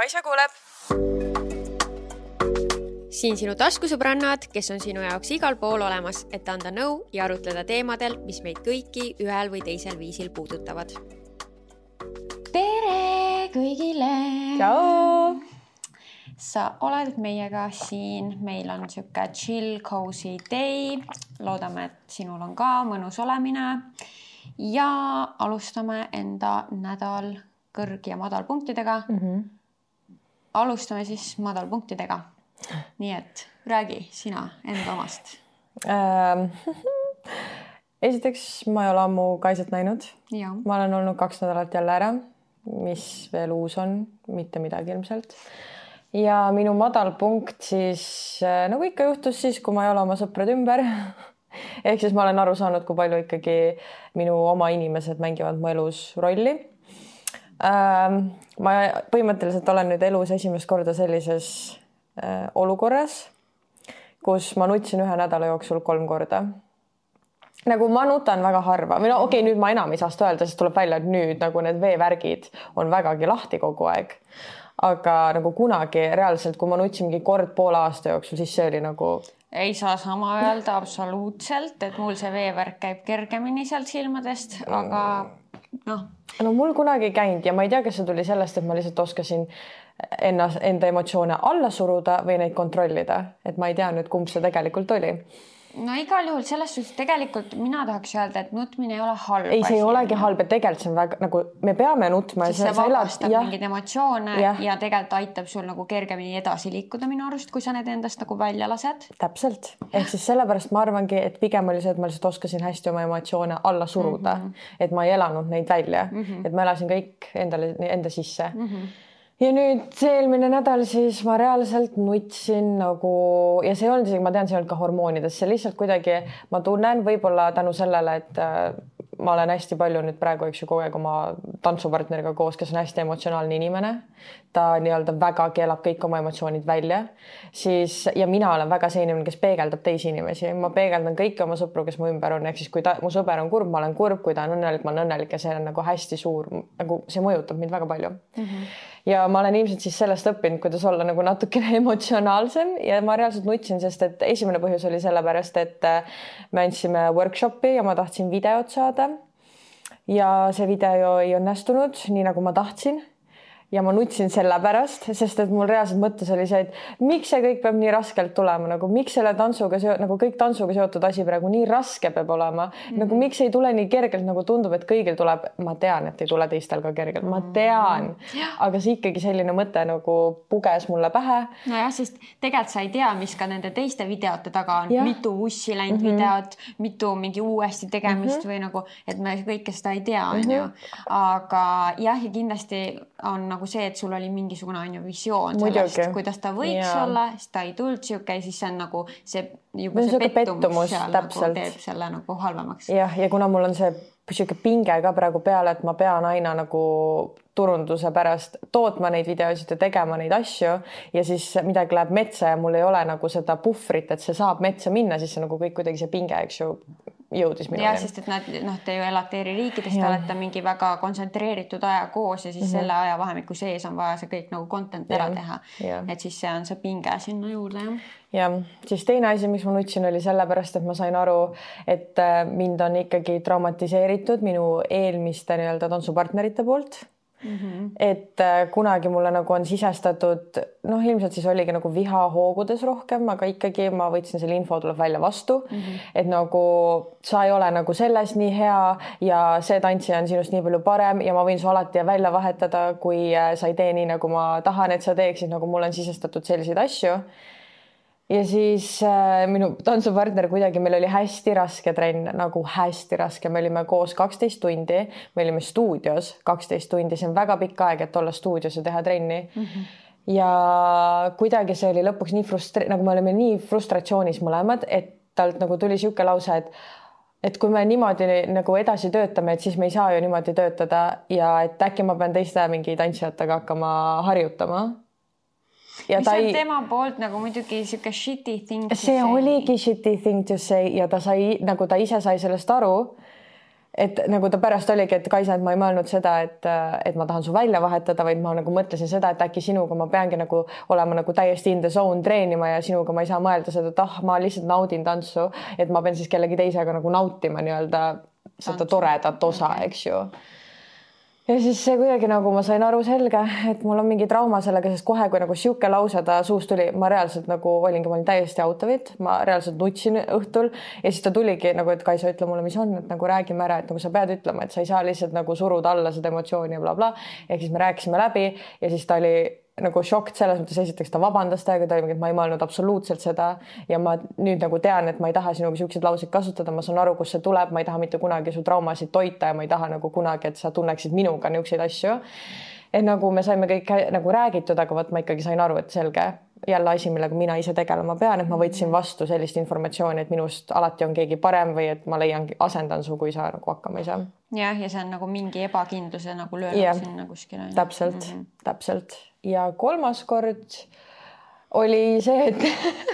Kaisa kuuleb. siin sinu taskusõbrannad, kes on sinu jaoks igal pool olemas, et anda nõu ja arutleda teemadel, mis meid kõiki ühel või teisel viisil puudutavad. tere kõigile. tšau. sa oled meiega siin, meil on sihuke chill cozy day. loodame, et sinul on ka mõnus olemine. ja alustame enda nädal kõrg- ja madalpunktidega mm. -hmm. Alustame siis madalpunktidega. nii et räägi sina enda omast ähm, esiteks, ma ei ole ammu Kaisat näinud. ma olen olnud kaks nädalat jälle ära. mis veel uus on, mitte midagi ilmselt. ja minu madalpunkt siis äh, nagu ikka juhtus siis, kui ma ei ole oma sõprade ümber ehk siis ma olen aru saanud, kui palju ikkagi minu oma inimesed mängivad mu elus rolli ma põhimõtteliselt olen nüüd elus esimest korda sellises äh, olukorras, kus ma nutsin ühe nädala jooksul kolm korda. nagu ma nutan väga harva või no okei okay,, nüüd ma enam ei saa seda öelda, sest tuleb välja, et nüüd nagu need veevärgid on vägagi lahti kogu aeg. aga nagu kunagi reaalselt, kui ma nutsin mingi kord poole aasta jooksul, siis see oli nagu ei saa sama öelda absoluutselt, et mul see veevärk käib kergemini sealt silmadest, aga noh. no mul kunagi ei käinud ja ma ei tea, kas see tuli sellest, et ma lihtsalt oskasin ennast, enda emotsioone alla suruda või neid kontrollida, et ma ei tea nüüd, kumb see tegelikult oli no igal juhul selles suhtes tegelikult mina tahaks öelda, et nutmine ei ole halb. ei, see ei olegi halb, et tegelikult see on väga nagu me peame nutma. sest see vabastab mingeid emotsioone ja. ja tegelikult aitab sul nagu kergemini edasi liikuda minu arust, kui sa need endast nagu välja lased. täpselt, ehk siis sellepärast ma arvangi, et pigem oli see, et ma lihtsalt oskasin hästi oma emotsioone alla suruda mm, -hmm. et ma ei elanud neid välja mm, -hmm. et ma elasin kõik endale, enda sisse mm. -hmm ja nüüd eelmine nädal siis ma reaalselt nutsin nagu ja see ei olnud isegi, ma tean, see ei olnud ka hormoonides, see lihtsalt kuidagi ma tunnen võib-olla tänu sellele, et äh, ma olen hästi palju nüüd praegu, eks ju, kogu aeg oma tantsupartneriga koos, kes on hästi emotsionaalne inimene. ta nii-öelda väga keelab kõik oma emotsioonid välja, siis ja mina olen väga see inimene, kes peegeldab teisi inimesi, ma peegeldan kõiki oma sõpru, kes mu ümber on, ehk siis kui ta, mu sõber on kurb, ma olen kurb, kui ta on õnnelik, ma olen õnnelik. Ja see on nagu hästi suur, nagu see mõjutab mind väga palju. Mm. -hmm ja ma olen ilmselt siis sellest õppinud, kuidas olla nagu natukene emotsionaalsem. Ja ma reaalselt nutsin, sest et esimene põhjus oli sellepärast, et äh, me andsime workshopi ja ma tahtsin videot saada. Ja see video ei õnnestunud nii nagu ma tahtsin ja ma nutsin sellepärast, sest et mul reaalselt mõttes oli see, et miks see kõik peab nii raskelt tulema, nagu miks selle tantsuga seo-, nagu kõik tantsuga seotud asi praegu nii raske peab olema mm. -hmm. nagu miks ei tule nii kergelt, nagu tundub, et kõigil tuleb, ma tean, et ei tule teistel ka kergelt, ma tean mm, -hmm. aga see ikkagi selline mõte nagu puges mulle pähe. nojah, sest tegelikult sa ei tea, mis ka nende teiste videote taga on, mitu ussi läinud mm -hmm. videot, mitu mingi uuesti tegemist mm -hmm. või nagu, et me kõike seda ei tea, onju. aga jah, ja kindlasti on nagu nagu see, et sul oli mingisugune on ju visioon sellest, kuidas ta võiks ja. olla, siis ta ei tulnud sihuke, siis see on nagu see juba see pettumus, pettumus seal täpselt. nagu teeb selle nagu halvemaks. jah, ja kuna mul on see sihuke pinge ka praegu peal, et ma pean aina nagu turunduse pärast tootma neid videosid ja tegema neid asju ja siis midagi läheb metsa ja mul ei ole nagu seda puhvrit, et see saab metsa minna, siis see nagu kõik kuidagi see pinge, eks ju, jõudis minuni. jah, sest et nad noh, te ju elate eri riikides, te olete mingi väga kontsentreeritud aja koos ja siis mm -hmm. selle ajavahemiku sees on vaja see kõik nagu content ära teha. et siis see on see pinge sinna juurde jah. jah, siis teine asi, miks ma nutsin, oli sellepärast, et ma sain aru, et äh, mind on ikkagi traumatiseeritud minu eelmiste nii-öelda tantsupartnerite poolt Mm -hmm. et äh, kunagi mulle nagu on sisestatud, noh, ilmselt siis oligi nagu viha hoogudes rohkem, aga ikkagi ma võtsin selle info tuleb välja vastu mm. -hmm. et nagu sa ei ole nagu selles nii hea ja see tantsija on sinust nii palju parem ja ma võin su alati välja vahetada, kui äh, sa ei tee nii, nagu ma tahan, et sa teeksid, nagu mulle on sisestatud selliseid asju ja siis äh, minu tantsupartner kuidagi, meil oli hästi raske trenn, nagu hästi raske, me olime koos kaksteist tundi, me olime stuudios kaksteist tundi, see on väga pikk aeg, et olla stuudios ja teha trenni. Mm. -hmm ja kuidagi see oli lõpuks nii frustre-, nagu me olime nii frustratsioonis mõlemad, et talt nagu tuli niisugune lause, et et kui me niimoodi nagu edasi töötame, et siis me ei saa ju niimoodi töötada ja et äkki ma pean teiste mingi tantsijatega hakkama harjutama ja mis ta ei. tema poolt nagu muidugi sihuke shitty thing. see say. oligi shitty thing to say ja ta sai nagu ta ise sai sellest aru. et nagu ta pärast oligi, et Kaisa, et ma ei mõelnud seda, et, et ma tahan su välja vahetada, vaid ma nagu mõtlesin seda, et äkki sinuga ma peangi nagu olema nagu täiesti in the zone treenima ja sinuga ma ei saa mõelda seda, et ah, ma lihtsalt naudin tantsu, et ma pean siis kellegi teisega nagu nautima nii-öelda seda toredat osa, eks ju ja siis see kuidagi nagu ma sain aru selge, et mul on mingi trauma sellega, sest kohe, kui nagu sihuke lause ta suust tuli, ma reaalselt nagu olingi, ma olin täiesti out of it, ma reaalselt nutsin õhtul ja siis ta tuligi nagu, et Kaisa, ütle mulle, mis on, et nagu räägime ära, et nagu sa pead ütlema, et sa ei saa lihtsalt nagu suruda alla seda emotsiooni ja blablabla bla. Ehk siis me rääkisime läbi ja siis ta oli nagu šokk selles mõttes, esiteks ta vabandas täiega, ta oli mingi, et ma ei mõelnud absoluutselt seda ja ma nüüd nagu tean, et ma ei taha sinuga siukseid lauseid kasutada, ma saan aru, kust see tuleb, ma ei taha mitte kunagi su traumasid toita ja ma ei taha nagu kunagi, et sa tunneksid minuga niisuguseid asju. et nagu me saime kõik nagu räägitud, aga vot ma ikkagi sain aru, et selge, jälle asi, millega mina ise tegelema pean, et ma võtsin vastu sellist informatsiooni, et minust alati on keegi parem või et ma leian, asendan su, kui sa nagu hakkama ei saa. jah, ja see on nagu mingi ebakindluse nagu löönud yeah. sinna kuskile. täpselt mm, -hmm. täpselt ja kolmas kord oli see, et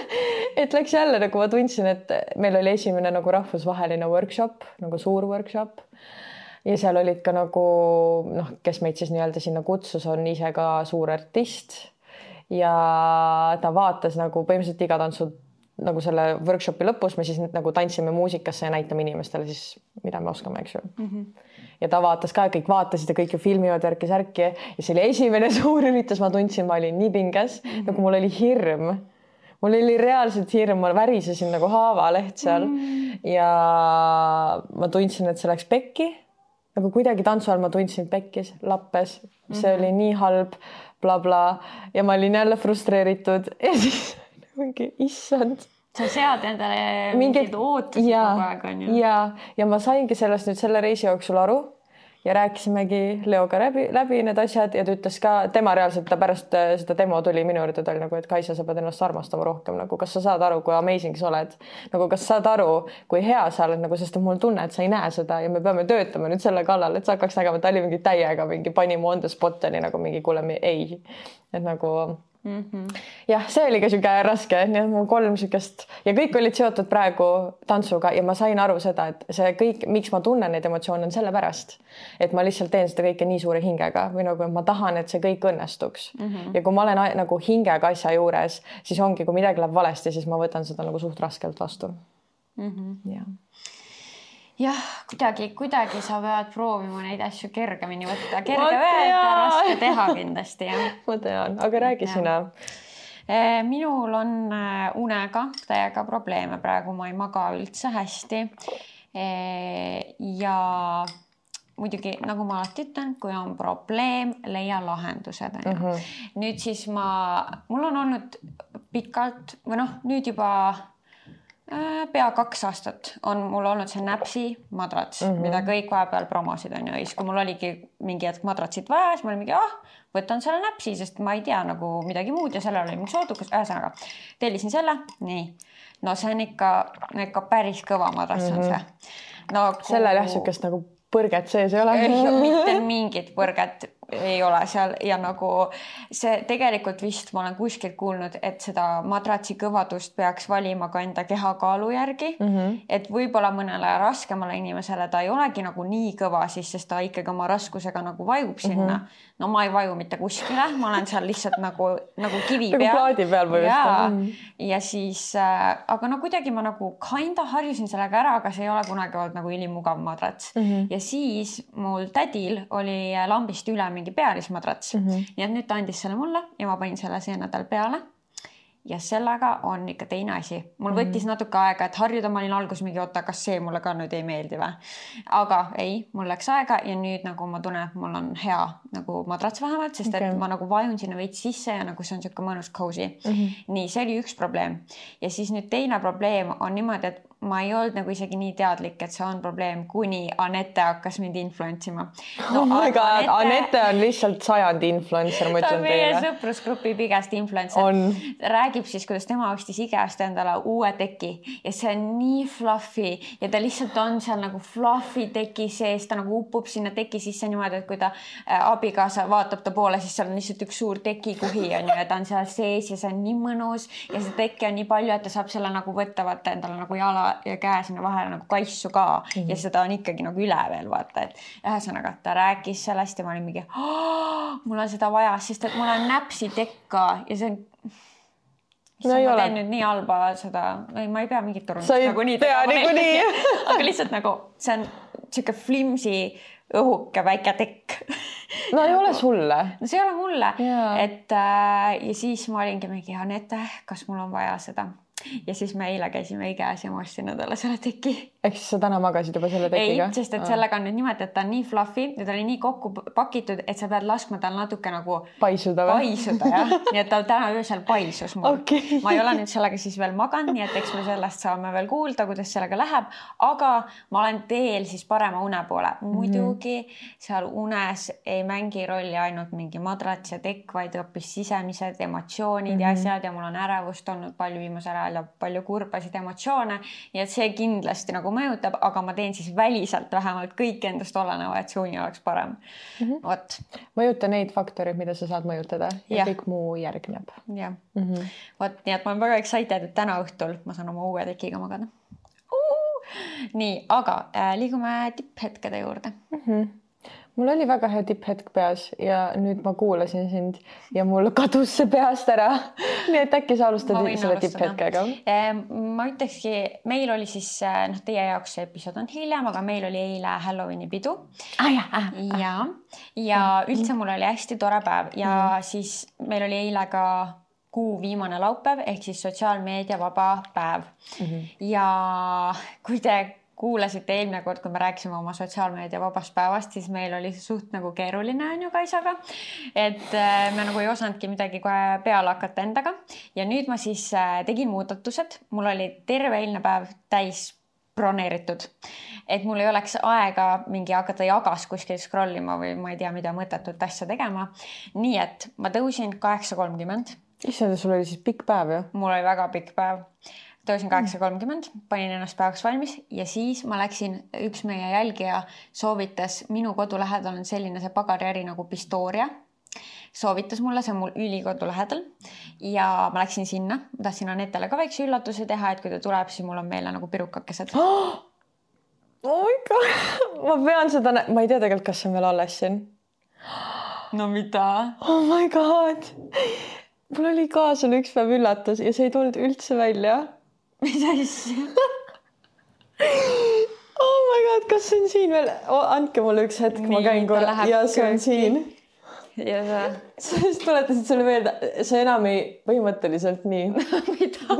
et läks jälle nagu ma tundsin, et meil oli esimene nagu rahvusvaheline workshop nagu suur workshop ja seal olid ka nagu noh, kes meid siis nii-öelda sinna kutsus, on ise ka suur artist ja ta vaatas nagu põhimõtteliselt iga tantsu nagu selle workshopi lõpus me siis nagu tantsime muusikasse ja näitame inimestele siis, mida me oskame, eks ju mm. -hmm. Ja ta vaatas ka, kõik vaatasid ja kõik ju filmivad värki-särki ja see oli esimene suur üritus, ma tundsin, ma olin nii pinges mm, -hmm. nagu mul oli hirm. mul oli reaalselt hirm, ma värisesin nagu haavaleht seal mm ja ma tundsin, et see läks pekki. nagu kuidagi tantsu all ma tundsin pekkis, lappes, see mm -hmm. oli nii halb blablabla bla. ja ma olin jälle frustreeritud ja siis mingi issand. Sa sead endale mingeid ootusi kogu aeg onju. ja, ja ma saingi sellest nüüd selle reisi jooksul aru ja rääkisimegi Leoga läbi, läbi need asjad ja ta ütles ka, tema reaalselt, ta pärast äh, seda demo tuli minu juurde, ta oli nagu, et Kaisa, sa pead ennast armastama rohkem nagu, kas sa saad aru, kui amazing sa oled, nagu kas sa saad aru, kui hea sa oled nagu, sest mul tunne, et sa ei näe seda ja me peame töötama nüüd selle kallal, et sa hakkaks nägema, ta oli mingi täiega mingi pani mu on the spot oli nagu mingi kuule, ei, et nagu mm. -hmm. jah, see oli ka sihuke raske, nii et mul kolm siukest ja kõik olid seotud praegu tantsuga ja ma sain aru seda, et see kõik, miks ma tunnen neid emotsioone, on sellepärast, et ma lihtsalt teen seda kõike nii suure hingega või nagu ma tahan, et see kõik õnnestuks mm. -hmm. ja kui ma olen nagu hingega asja juures, siis ongi, kui midagi läheb valesti, siis ma võtan seda nagu suht raskelt vastu mm. -hmm. jah jah, kuidagi, kuidagi sa pead proovima neid asju kergemini võtta, kerge öelda, raske teha kindlasti jah. ma tean, aga räägi sina. Eh, minul on eh, unega täiega probleeme praegu, ma ei maga üldse hästi. Eh, ja muidugi, nagu ma alati ütlen, kui on probleem, leia lahendused onju uh -huh.. nüüd siis ma, mul on olnud pikalt või noh, nüüd juba Äh, pea kaks aastat on mul olnud see näpsi madrats mm, -hmm. mida kõik vahepeal promosid on ju, ja siis kui mul oligi mingi hetk madratsit vaja, siis ma olin mingi, ah, võtan selle näpsi, sest ma ei tea nagu midagi muud ja sellel oli mingi soodukas, ühesõnaga tellisin selle, nii. no see on ikka, ikka päris kõva madrats mm -hmm. on mhm. see nagu.... sellel jah, niisugust nagu põrget sees ei ole. mitte mingit põrget ei ole seal ja nagu see tegelikult vist ma olen kuskilt kuulnud, et seda madratsi kõvadust peaks valima ka enda kehakaalu järgi mm. -hmm. et võib-olla mõnele raskemale inimesele ta ei olegi nagu nii kõva siis, sest ta ikkagi oma raskusega nagu vajub sinna mm. -hmm. no ma ei vaju mitte kuskile, ma olen seal lihtsalt nagu, nagu kivi nagu peal. plaadi peal põhimõtteliselt. Mm -hmm. ja siis äh,, aga no kuidagi ma nagu kinda harjusin sellega ära, aga see ei ole kunagi olnud nagu ülimugav madrats mm. -hmm. ja siis mul tädil oli lambist üle mingi pealismadrats mm. -hmm. nii et nüüd ta andis selle mulle ja ma panin selle see nädal peale ja sellega on ikka teine asi. mul mm -hmm. võttis natuke aega, et harjuda, ma olin alguses mingi, oota, kas see mulle ka nüüd ei meeldi või? aga ei, mul läks aega ja nüüd nagu ma tunnen, et mul on hea nagu madrats vähemalt, sest okay. et ma nagu vajun sinna veits sisse ja nagu see on niisugune mõnus cozy mm. -hmm. nii, see oli üks probleem. ja siis nüüd teine probleem on niimoodi, et ma ei olnud nagu isegi nii teadlik, et see on probleem, kuni Anette hakkas mind influence ima no,. Oh my god, Anette, on lihtsalt sajandi influencer, ma ütlen teile. meie sõprusgrupi biggest influencer. räägib siis, kuidas tema ostis IKEA-st endale uue teki ja see on nii fluffy ja ta lihtsalt on seal nagu fluffy teki sees, ta nagu upub sinna teki sisse niimoodi, et kui ta äh, abikaasa vaatab ta poole, siis seal on lihtsalt üks suur tekikuhi on ju ja ta on seal sees ja see on nii mõnus ja seda tekki on nii palju, et ta saab selle nagu võtta vaata endale nagu jala ja käe sinna vahele nagu kaisu ka mm -hmm. ja seda on ikkagi nagu üle veel vaata, et ühesõnaga ta rääkis sellest ja ma olin mingi, mul on seda vaja, sest et mul on näpsitekka ja see on no ei ole. nüüd nii halba seda, ma ei pea mingit turundust nagunii tegema. niikuinii aga lihtsalt nagu see on sihuke flimsi õhuke väike tekk no ei ole sulle. no see ei ole mulle, et äh, ja siis ma olingi mingi Anette, kas mul on vaja seda ja siis me eile käisime IKEA-s ja ma ostsin endale selle teki. ehk siis sa täna magasid juba selle tekiga? ei, sest et sellega on nüüd niimoodi, et ta on nii fluffy ja ta oli nii kokku pakitud, et sa pead laskma tal natuke nagu paisuda paisuda jah, nii et ta täna öösel paisus mul okay.. ma ei ole nüüd sellega siis veel maganud, nii et eks me sellest saame veel kuulda, kuidas sellega läheb, aga ma olen teel siis parema une poole. Mhm. muidugi mm -hmm. seal unes ei mängi rolli ainult mingi madrats ja tekk, vaid hoopis sisemised emotsioonid mm -hmm. ja mhm. asjad ja mul on ärevust olnud palju viimasel ajal ja palju kurbasid emotsioone. nii et see kindlasti nagu mõjutab, aga ma teen siis väliselt vähemalt kõik endast oleneva, et see uni oleks parem mm -hmm.. vot. mõjuta neid faktoreid, mida sa saad mõjutada ja, ja kõik muu järgneb. jah mm -hmm., vot nii et ma olen väga excited, et täna õhtul ma saan oma uue tekiga magada nii, aga äh, liigume tipphetkede juurde mm. -hmm mul oli väga hea tipphetk peas ja nüüd ma kuulasin sind ja mul kadus see peast ära. nii et äkki sa alustad selle tipphetkega? ma ütlekski, meil oli siis äh, noh, teie jaoks see episood on hiljem, aga meil oli eile Halloweeni pidu ah,. ja, ah, ah. ja, ja üldse mul oli hästi tore päev ja mm. siis meil oli eile ka kuu viimane laupäev ehk siis sotsiaalmeedia vaba päev mm. -hmm. ja kui te kuulasite eelmine kord, kui me rääkisime oma sotsiaalmeedia vabast päevast, siis meil oli see suht nagu keeruline on ju Kaisaga. et äh, me nagu ei osanudki midagi kohe peale hakata endaga ja nüüd ma siis äh, tegin muudatused, mul oli terve eilne päev täis broneeritud, et mul ei oleks aega mingi hakata jagas kuskil scroll ima või ma ei tea, mida mõttetut asja tegema. nii et ma tõusin kaheksa kolmkümmend. issand, sul oli siis pikk päev ju? mul oli väga pikk päev tõusin kaheksa kolmkümmend, panin ennast päevaks valmis ja siis ma läksin, üks meie jälgija soovitas, minu kodu lähedal on selline see pagariäri nagu Pistoria. soovitas mulle, see on mul ülikodu lähedal ja ma läksin sinna, ma tahtsin Anetele ka väikse üllatuse teha, et kui ta tuleb, siis mul on meile nagu pirukakesed oh!. oh my god, ma pean seda, ma ei tea tegelikult, kas see on veel alles siin. no mida? oh my god mul oli ka sulle üks päev üllatus ja see ei tulnud üldse välja mis asja oh my god, kas see on siin veel oh,? andke mulle üks hetk, ma käin korra ja see on siin. ja sa? sa just tuletasid sulle meelde, see enam ei, põhimõtteliselt nii mida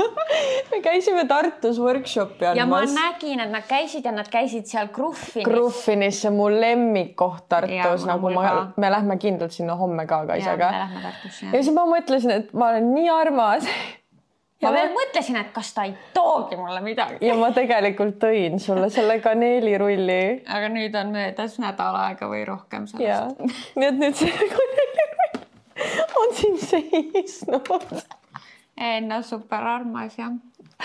me käisime Tartus workshopi andmas. ja ma nägin, et nad käisid ja nad käisid seal Gruffinis. Gruffinis, see on mu lemmikkoht Tartus, nagu ma, me lähme kindlalt sinna homme ka Tartusse. ja siis ma mõtlesin, et ma olen nii armas ja ma veel mõtlesin, et kas ta ei toogi mulle midagi. ja ma tegelikult tõin sulle selle kaneelirulli. aga nüüd on möödas nädal aega või rohkem sellest. nii et nüüd see kaneelirull on siin seisnud. no super armas jah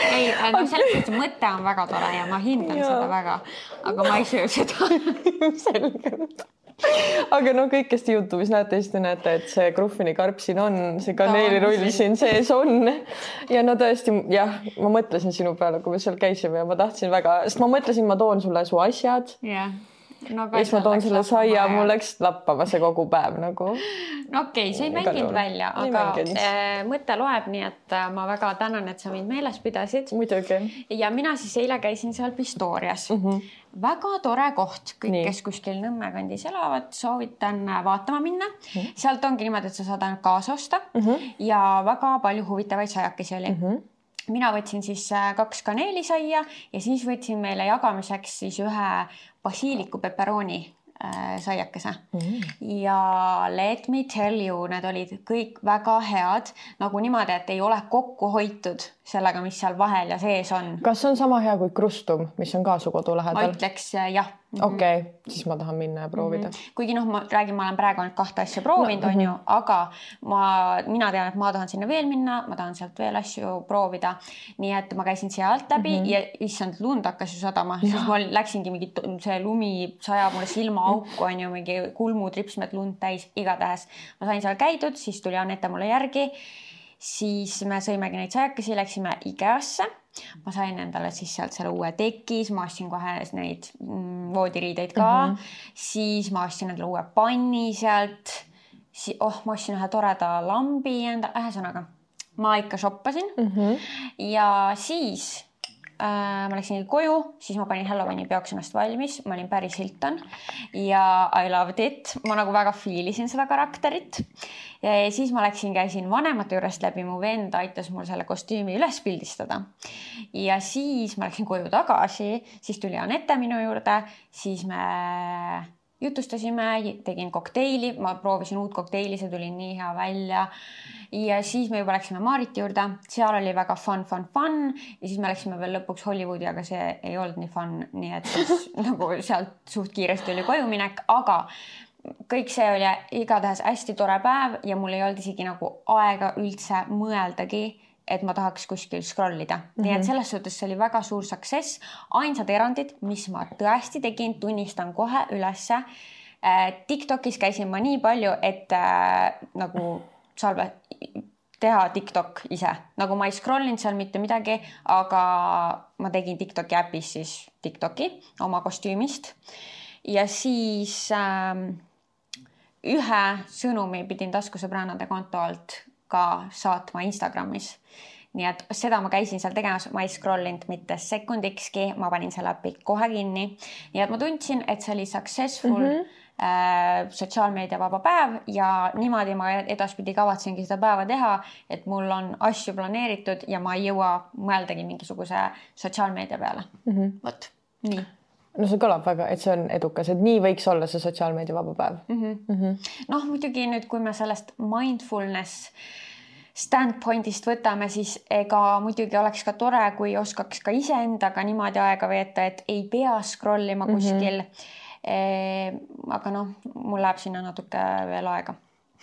ei, no selles mõttes mõte on väga tore ja ma hindan ja. seda väga, aga ma ei söö seda selge aga no kõik, kes te Youtube'is näete, siis te näete, et see Gruffini karp siin on, see kaneelirull siin sees on. ja no tõesti jah, ma mõtlesin sinu peale, kui me seal käisime ja ma tahtsin väga, sest ma mõtlesin, ma toon sulle su asjad. Yeah no, ja siis ma toon selle saia, mul läks lappama see kogu päev nagu. no okei okay,, see ei mänginud välja, aga äh, mõte loeb, nii et äh, ma väga tänan, et sa mind meeles pidasid. muidugi. ja mina siis eile käisin seal Pistorias mm. -hmm. väga tore koht, kõik, kes kuskil Nõmme kandis elavad, soovitan äh, vaatama minna mm. -hmm. sealt ongi niimoodi, et sa saad ainult kaasa osta mm -hmm. ja väga palju huvitavaid saiakesi oli mm. -hmm mina võtsin siis kaks kaneelisaia ja siis võtsin meile jagamiseks siis ühe basiiliku peperoni äh, saiakese mm. ja let me tell you, need olid kõik väga head nagu niimoodi, et ei ole kokku hoitud sellega, mis seal vahel ja sees on. kas see on sama hea kui krustum, mis on ka su kodu lähedal? ma ütleks äh, jah Mhm. okei siis ma tahan minna ja proovida mm. -hmm. kuigi noh, ma räägin, ma olen praegu ainult kahte asja proovinud no,, onju, mhm. aga ma, mina tean, et ma tahan sinna veel minna, ma tahan sealt veel asju proovida. nii et ma käisin sealt läbi mm -hmm. ja issand, lund hakkas ju sadama, siis ma läksingi mingi, see lumi sajab mulle silmaauku onju, mingi kulmutripsmed lund täis, igatahes ma sain seal käidud, siis tuli Anette mulle järgi siis me sõimegi neid sajakesi, läksime IKEA-sse ma sain endale siis sealt selle uue teki, siis ma ostsin kohe neid mm, voodiriideid ka mm, -hmm. siis ma ostsin endale uue panni sealt. oh, ma ostsin ühe toreda lambi enda, ühesõnaga ma ikka shoppasin mm. -hmm. ja siis ma läksin koju, siis ma panin Halloweeni peoks ennast valmis, ma olin päris Hilton. Ja I loved it, ma nagu väga feel isin seda karakterit. Ja siis ma läksin, käisin vanemate juurest läbi, mu vend aitas mul selle kostüümi üles pildistada. ja siis ma läksin koju tagasi, siis tuli Anette minu juurde, siis me jutustasime, tegin kokteili, ma proovisin uut kokteili, see tuli nii hea välja. ja siis me juba läksime Maariti juurde, seal oli väga fun, fun, fun. Ja siis me läksime veel lõpuks Hollywoodi, aga see ei olnud nii fun, nii et siis nagu sealt suht kiiresti oli koju minek, aga kõik see oli igatahes hästi tore päev ja mul ei olnud isegi nagu aega üldse mõeldagi, et ma tahaks kuskil scroll ida mm. -hmm. nii et mhm. selles suhtes see oli väga suur success. ainsad erandid, mis ma tõesti tegin, tunnistan kohe ülesse äh,. Tiktokis käisin ma nii palju, et äh, nagu salve, teha Tiktok ise, nagu ma ei scroll inud seal mitte midagi, aga ma tegin Tiktoki äpis siis Tiktoki oma kostüümist ja siis äh, ühe sõnumi pidin taskusõbrannade konto alt ka saatma Instagramis. nii et seda ma käisin seal tegemas, ma ei scroll inud mitte sekundikski, ma panin selle äpi kohe kinni. nii et ma tundsin, et see oli successful mm -hmm. äh, sotsiaalmeediavaba päev ja niimoodi ma edaspidi kavatsengi seda päeva teha, et mul on asju planeeritud ja ma ei jõua mõeldagi mingisuguse sotsiaalmeedia peale mm -hmm.. vot nii no see kõlab väga, et see on edukas, et nii võiks olla see sotsiaalmeedia vaba päev mm. -hmm. Mm -hmm. noh, muidugi nüüd, kui me sellest mindfulness standpoint'ist võtame, siis ega muidugi oleks ka tore, kui oskaks ka iseendaga niimoodi aega veeta, et ei pea scroll ima mhm. kuskil mm. -hmm. Aga noh, mul läheb sinna natuke veel aega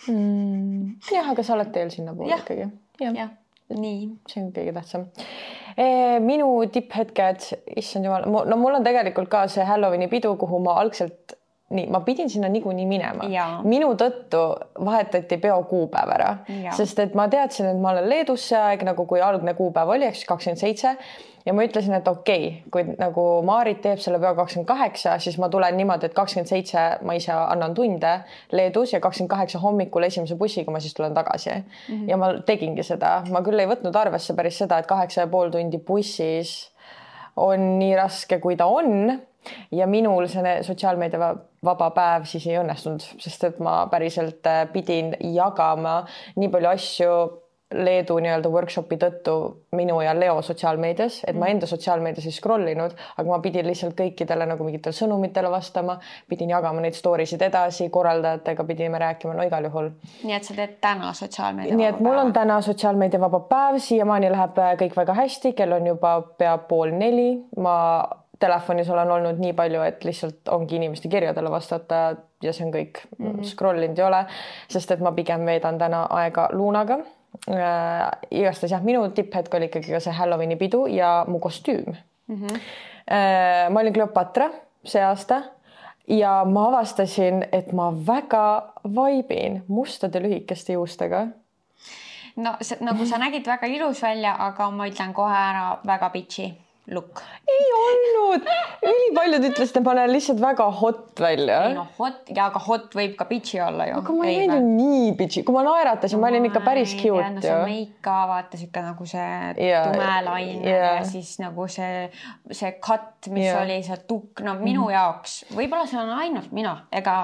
mm.. jah, aga sa oled teel sinnapoole ikkagi. jah ja. ja., nii. see on kõige tähtsam minu tipphetked, issand jumal, no mul on tegelikult ka see Halloweeni pidu, kuhu ma algselt nii, ma pidin sinna niikuinii minema. minu tõttu vahetati peo kuupäev ära, sest et ma teadsin, et ma olen Leedus see aeg nagu, kui algne kuupäev oli, ehk siis kakskümmend seitse ja ma ütlesin, et okei okay,, kui nagu Maarit teeb selle peo kakskümmend kaheksa, siis ma tulen niimoodi, et kakskümmend seitse ma ise annan tunde Leedus ja kakskümmend kaheksa hommikul esimese bussiga ma siis tulen tagasi mm. -hmm. ja ma tegingi seda, ma küll ei võtnud arvesse päris seda, et kaheksa ja pool tundi bussis on nii raske, kui ta on ja minul see sotsiaalmeedia vaba päev siis ei õnnestunud, sest et ma päriselt pidin jagama nii palju asju Leedu nii-öelda workshopi tõttu minu ja Leo sotsiaalmeedias, et ma mm. enda sotsiaalmeedias ei scroll inud, aga ma pidin lihtsalt kõikidele nagu mingitele sõnumitele vastama, pidin jagama neid story sid edasi, korraldajatega pidime rääkima, no igal juhul. nii et sa teed täna sotsiaalmeedia nii et mul on täna sotsiaalmeedia vaba päev, siiamaani läheb äh, kõik väga hästi, kell on juba pea pool neli, ma telefonis olen olnud nii palju, et lihtsalt ongi inimeste kirjadele vastata ja see on kõik mm -hmm. scroll inud ei ole, sest et ma pigem veedan täna aega Luunaga äh, igastahes jah, minu tipphetk oli ikkagi ka see Halloweeni pidu ja mu kostüüm mm. -hmm. äh, ma olin Cleopatra see aasta ja ma avastasin, et ma väga vaibin mustade lühikeste juustega. no see, nagu sa nägid väga ilus välja, aga ma ütlen kohe ära väga bitchy look? ei olnud, ülipaljud ütlesid, et ma näen lihtsalt väga hot välja. ei noh, hot ja aga hot võib ka bitchy olla ju. aga ma ei näinud nii bitchy, kui ma naeratasin no,, ma olin ikka päris cute ju. see make ka vaata siuke nagu see yeah, tume laine yeah. ja siis nagu see, see cut, mis yeah. oli see tukk, no minu mm jaoks, võib-olla see on ainult mina, ega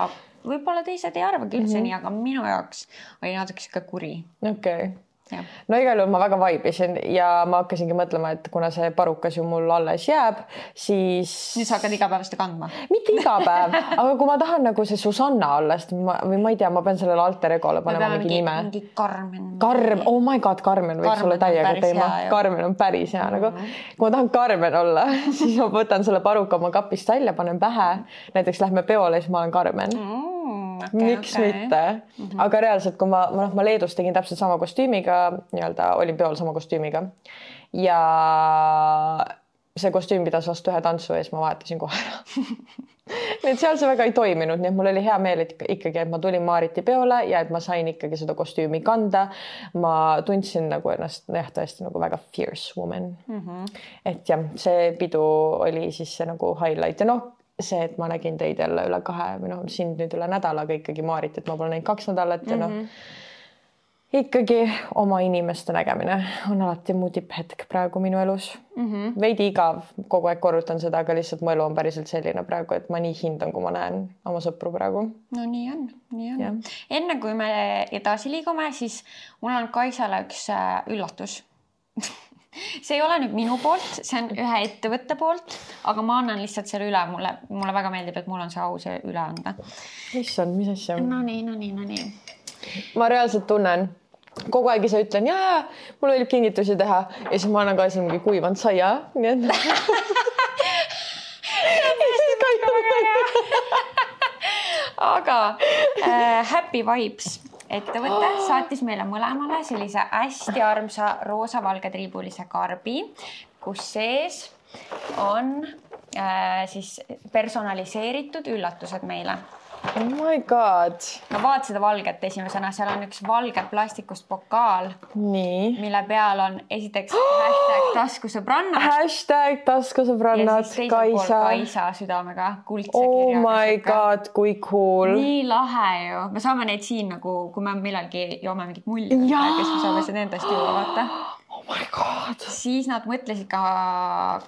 võib-olla teised ei arvagi üldse mm -hmm. nii, aga minu jaoks oli natuke sihuke kuri. okei okay no igal juhul ma väga vaibisin ja ma hakkasingi mõtlema, et kuna see parukas ju mul alles jääb, siis. nüüd sa hakkad iga päev seda kandma? mitte iga päev, aga kui ma tahan nagu see Susanna olla, sest ma või ma ei tea, ma pean sellele alter egole panema mingi, mingi nime. mingi Karmen. Karm, oh my god, Karmen võiks Karmen olla täiega teema. Karmen on päris hea nagu. kui ma tahan Karmen olla siis ma võtan selle paruka oma kapist välja, panen pähe. näiteks lähme peole, siis ma olen Karmen mm. Okay, miks okay. mitte mm, -hmm. aga reaalselt, kui ma, ma noh, ma Leedus tegin täpselt sama kostüümiga, nii-öelda olin peol sama kostüümiga ja see kostüüm pidas vastu ühe tantsu ja siis ma vahetasin kohe ära nii et seal see väga ei toiminud, nii et mul oli hea meel, et ikkagi, et ma tulin Maariti peole ja et ma sain ikkagi seda kostüümi kanda. ma tundsin nagu ennast jah, tõesti nagu väga fierce woman mm. -hmm. et jah, see pidu oli siis see nagu highlight ja noh, see, et ma nägin teid jälle üle kahe või noh, sind nüüd üle nädalaga ikkagi Maarit, et ma pole näinud kaks nädalat ja noh mm -hmm ikkagi oma inimeste nägemine on alati mu tipphetk praegu minu elus mm. -hmm. veidi igav, kogu aeg korrutan seda, aga lihtsalt mu elu on päriselt selline praegu, et ma nii hindan, kui ma näen oma sõpru praegu. no nii on, nii on. enne kui me edasi liigume, siis mul on Kaisale üks äh, üllatus see ei ole nüüd minu poolt, see on ühe ettevõtte poolt, aga ma annan lihtsalt selle üle, mulle, mulle väga meeldib, et mul on see au see üle anda. issand, mis asja? Nonii, nonii, nonii ma reaalselt tunnen, kogu aeg ise ütlen ja, ja mul võib kingitusi teha. Ja siis ma annan ka siin mingi kuivanud saia, nii et aga äh, Happy Vibes ettevõte saatis meile mõlemale sellise hästi armsa roosa-valge triibulise karbi, kus sees on äh, siis personaliseeritud üllatused meile oh my god. no vaata seda valget esimesena, seal on üks valge plastikust pokaal. nii. mille peal on esiteks hashtag taskusõbrannad. hashtag taskusõbrannad, Kaisa. Kaisa südamega, kuldse oh kirjaga. Oh my god, kui cool. nii lahe ju, me saame neid siin nagu, kui me millalgi joome mingit mulli, kes me saame seda endast juua, vaata siis nad mõtlesid ka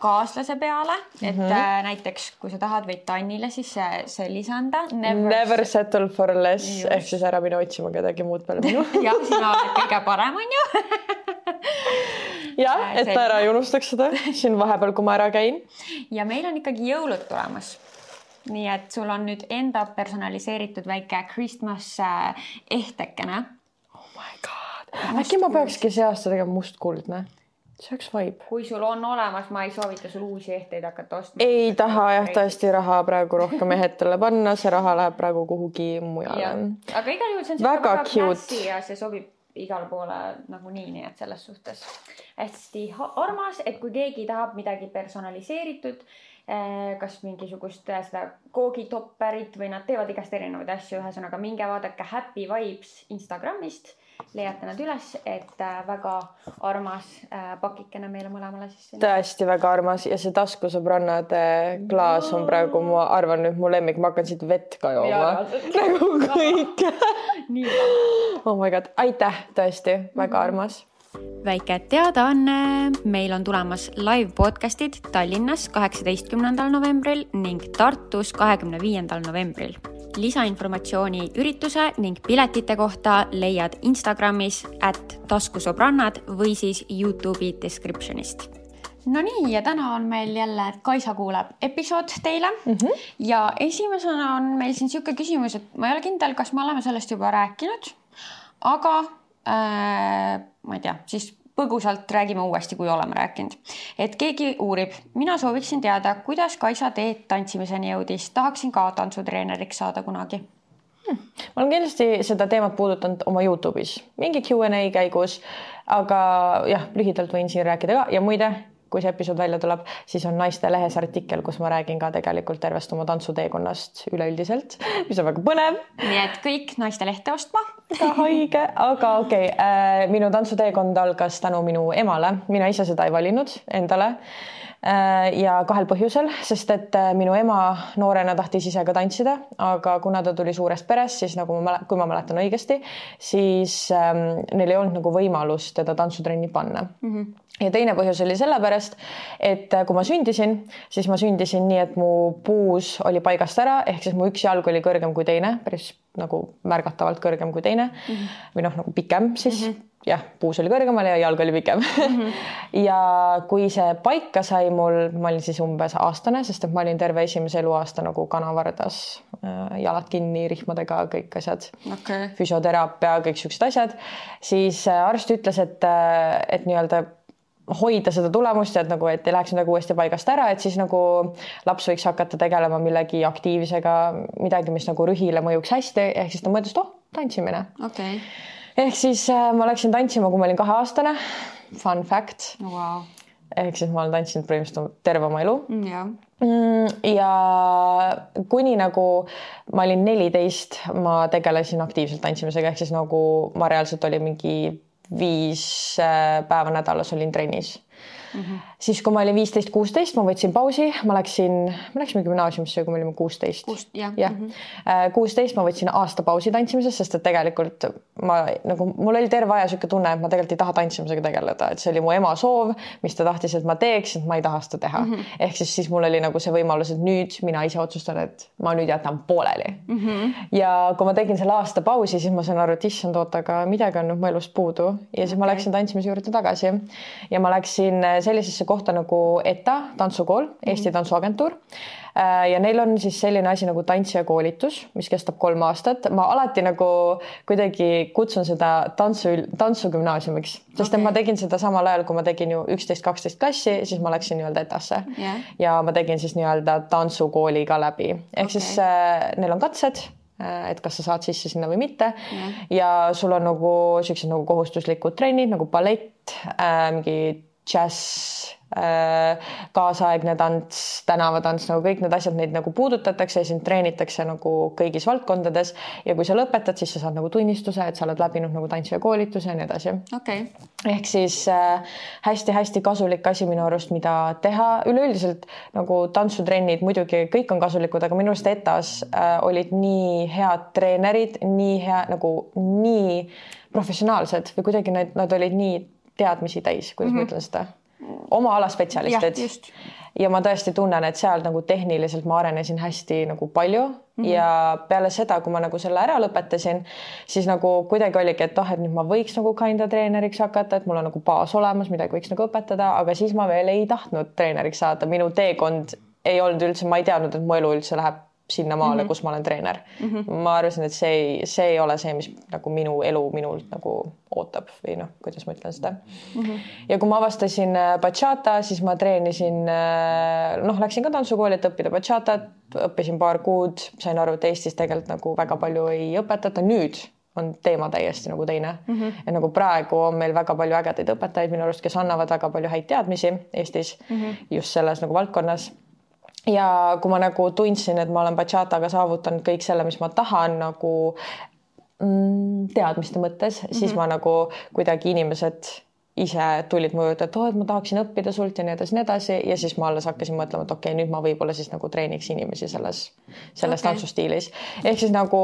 kaaslase peale, et mm -hmm. näiteks kui sa tahad, võid Tannile siis sellise anda. Never, Never settle for less. Ehk siis ära mine otsima kedagi muud peale minu. Jah, sina oled kõige parem, onju jah, äh, et ta ära ei unustaks seda. Siin vahepeal, kui ma ära käin. ja meil on ikkagi jõulud tulemas. Nii et sul on nüüd enda personaliseeritud väike Christmas äh, ehtekene äkki ma peakski see aasta tegema mustkuldne? see oleks vibe. kui sul on olemas, ma ei soovita sul uusi ehteid hakata ostma. ei taha jah tõesti raha praegu rohkem ehetele panna, see raha läheb praegu kuhugi mujale. aga igal juhul see on väga, väga cute ja see sobib igale poole nagunii, nii et selles suhtes hästi armas, et kui keegi tahab midagi personaliseeritud, eh, kas mingisugust seda koogitopperit või nad teevad igast erinevaid asju, ühesõnaga minge vaadake Happy Vibes Instagramist leiate nad üles, et äh, väga armas äh, pakikene meile mõlemale siis. tõesti väga armas ja see taskusõbrannade klaas on praegu, ma arvan nüüd mu lemmik, ma hakkan siit vett ka jooma. nagu kõik. oh my god, aitäh, tõesti väga mhm. armas väike teadaanne, meil on tulemas live podcast'id Tallinnas kaheksateistkümnendal novembril ning Tartus kahekümne viiendal novembril lisainformatsiooni ürituse ning piletite kohta leiad Instagramis at taskusõbrannad või siis Youtube'i description'ist Nonii, ja täna on meil jälle Kaisa kuuleb episood teile mm -hmm. ja esimesena on meil siin niisugune küsimus, et ma ei ole kindel, kas me oleme sellest juba rääkinud, aga äh, ma ei tea, siis põgusalt räägime uuesti, kui oleme rääkinud. et keegi uurib, mina sooviksin teada, kuidas Kaisa teed tantsimiseni jõudis, tahaksin ka tantsutreeneriks saada kunagi. Hmm.. ma olen kindlasti seda teemat puudutanud oma Youtube'is. Mingi Q&A käigus, aga jah, lühidalt võin siin rääkida ka. Ja muide kui see episood välja tuleb, siis on Naiste Lehes artikkel, kus ma räägin ka tegelikult tervest oma tantsuteekonnast üleüldiselt, mis on väga põnev. nii et kõik Naiste Lehte ostma. Haige, aga okei okay, äh,, minu tantsuteekond algas tänu minu emale, mina ise seda ei valinud endale ja kahel põhjusel, sest et äh, minu ema noorena tahtis ise ka tantsida, aga kuna ta tuli suurest perest, siis nagu ma, kui ma mäletan õigesti, siis ähm, neil ei olnud nagu võimalust teda tantsutrenni panna mm. -hmm ja teine põhjus oli sellepärast, et äh, kui ma sündisin, siis ma sündisin nii, et mu puus oli paigast ära, ehk siis mu üks jalg oli kõrgem kui teine, päris nagu märgatavalt kõrgem kui teine mm -hmm. või noh, nagu pikem siis mm. -hmm jah, puus oli kõrgemal ja jalg oli pikem. Mm. -hmm. ja kui see paika sai mul, ma olin siis umbes aastane, sest et ma olin terve esimese eluaasta nagu kanavardas, äh, jalad kinni rihmadega, kõik asjad. Okay.. füsioteraapia, kõik siuksed asjad, siis äh, arst ütles, et, et nii-öelda hoida seda tulemust ja et nagu, et ei läheks midagi uuesti paigast ära, et siis nagu laps võiks hakata tegelema millegi aktiivsega, midagi, mis nagu rühile mõjuks hästi, ehk siis ta mõtles, et oh, tantsimine. Okay.. Ehk siis äh, ma läksin tantsima, kui ma olin kaheaastane. Fun fact. Wow.. ehk siis ma olen tantsinud põhimõtteliselt terve oma elu. Mm,. Mm, ja kuni nagu ma olin neliteist, ma tegelesin aktiivselt tantsimisega, ehk siis nagu ma reaalselt olin mingi viis äh, päeva nädalas olin trennis mm. -hmm. siis, kui ma olin viisteist, kuusteist, ma võtsin pausi, ma läksin, me läksime gümnaasiumisse, kui me olime kuusteist. jah, mhm. äh, kuusteist ma võtsin aasta pausi tantsimises, sest et tegelikult ma nagu mul oli terve aja niisugune tunne, et ma tegelikult ei taha tantsimisega tegeleda, et see oli mu ema soov, mis ta tahtis, et ma teeks, et ma ei taha seda teha mm. -hmm. ehk siis, siis mul oli nagu see võimalus, et nüüd mina ise otsustan, et ma nüüd jätan pooleli mm. -hmm. ja kui ma tegin selle aasta pausi, siis ma sain aru, et issand, oota, aga midagi on nüüd mu elust puudu ja siis okay. ma läksin tantsimise juurde tagasi ja ma läksin sellisesse kohta nagu ETA tantsukool, Eesti mhm. Tantsuagentuur. Äh, ja neil on siis selline asi nagu tantsija koolitus, mis kestab kolm aastat. ma alati nagu kuidagi kutsun seda tantsu, tantsugümnaasiumiks, sest okay. et ma tegin seda samal ajal, kui ma tegin ju üksteist, kaksteist klassi, siis ma läksin nii-öelda ETA-sse yeah. ja ma tegin siis nii-öelda tantsukooli ka läbi, ehk okay. siis äh, neil on katsed äh, et kas sa saad sisse sinna või mitte yeah. ja sul on nagu siuksed nagu kohustuslikud trennid nagu ballett äh,, mingi džäss äh,, kaasaegne tants, tänavatants, nagu kõik need asjad, neid nagu puudutatakse ja sind treenitakse nagu kõigis valdkondades. Ja kui sa lõpetad, siis sa saad nagu tunnistuse, et sa oled läbinud nagu tantsija koolituse ja nii edasi. Okay.. ehk siis hästi-hästi äh, kasulik asi minu arust, mida teha. Üleüldiselt nagu tantsutrennid muidugi kõik on kasulikud, aga minu arust ETA-s äh, olid nii head treenerid, nii hea nagu nii professionaalsed või kuidagi nad, nad olid nii teadmisi täis, kuidas mm -hmm. ma mhm. ütlen seda, oma ala spetsialistid. ja ma tõesti tunnen, et seal nagu tehniliselt ma arenesin hästi nagu palju mm -hmm. ja peale seda, kui ma nagu selle ära lõpetasin, siis nagu kuidagi oligi, et oh, et nüüd ma võiks nagu kinda treeneriks hakata, et mul on nagu baas olemas, midagi võiks nagu õpetada, aga siis ma veel ei tahtnud treeneriks saada, minu teekond ei olnud üldse, ma ei teadnud, et mu elu üldse läheb sinnamaale mm, -hmm. kus ma olen treener mm. -hmm. ma arvasin, et see ei, see ei ole see, mis nagu minu elu minult nagu ootab või noh, kuidas ma ütlen seda mm. -hmm. ja kui ma avastasin äh, bachata, siis ma treenisin, äh, noh, läksin ka tantsukooli, et õppida bachatat, õppisin paar kuud, sain aru, et Eestis tegelikult nagu väga palju ei õpetata. nüüd on teema täiesti nagu teine mm. -hmm. ja nagu praegu on meil väga palju ägedaid õpetajaid minu arust, kes annavad väga palju häid teadmisi Eestis mm -hmm. just selles nagu valdkonnas ja kui ma nagu tundsin, et ma olen bachataga saavutanud kõik selle, mis ma tahan nagu mm, teadmiste mõttes mm, -hmm. siis mhm. ma nagu kuidagi inimesed ise tulid mu juurde, et oo oh,, et ma tahaksin õppida sult ja nii edasi, nii edasi ja siis ma alles hakkasin mõtlema, et okei okay,, nüüd ma võib-olla siis nagu treeniks inimesi selles, selles okay. tantsustiilis. ehk siis nagu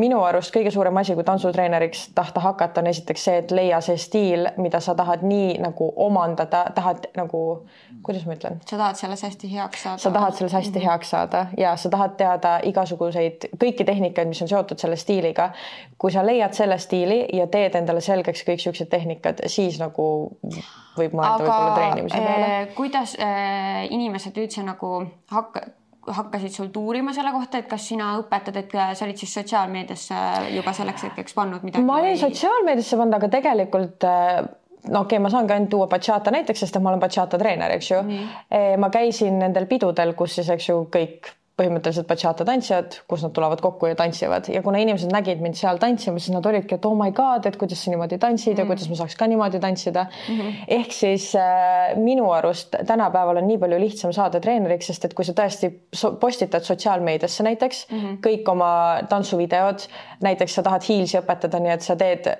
minu arust kõige suurem asi, kui tantsutreeneriks tahta hakata, on esiteks see, et leia see stiil, mida sa tahad nii nagu omandada, tahad nagu kuidas ma ütlen? sa tahad selles hästi heaks saada. sa tahad selles hästi mm -hmm. heaks saada ja sa tahad teada igasuguseid, kõiki tehnikaid, mis on seotud selle stiiliga. kui sa leiad selle stiili ja teed endale selgeks kõik siuksed tehnikad, siis nagu võib mõelda võib-olla treenimise peale eh,. kuidas eh, inimesed üldse nagu hakka hakkasid sult uurima selle kohta, et kas sina õpetad, et sa olid siis sotsiaalmeediasse juba selleks hetkeks pannud midagi? ma olin või... sotsiaalmeediasse pannud, aga tegelikult äh, no okei okay,, ma saan ka ainult tuua bachata näiteks, sest et ma olen bachata treener, eks ju ma käisin nendel pidudel, kus siis, eks ju, kõik põhimõtteliselt bachata tantsijad, kus nad tulevad kokku ja tantsivad ja kuna inimesed nägid mind seal tantsimas, siis nad olidki, et oh my god, et kuidas sa niimoodi tantsid mm -hmm. ja mhm. kuidas ma saaks ka niimoodi tantsida mm. -hmm. ehk siis äh, minu arust tänapäeval on nii palju lihtsam saada treeneriks, sest et kui sa tõesti postitad sotsiaalmeediasse näiteks mm -hmm. kõik oma tantsuvideod, näiteks sa tahad hiilsi õpetada, nii et sa teed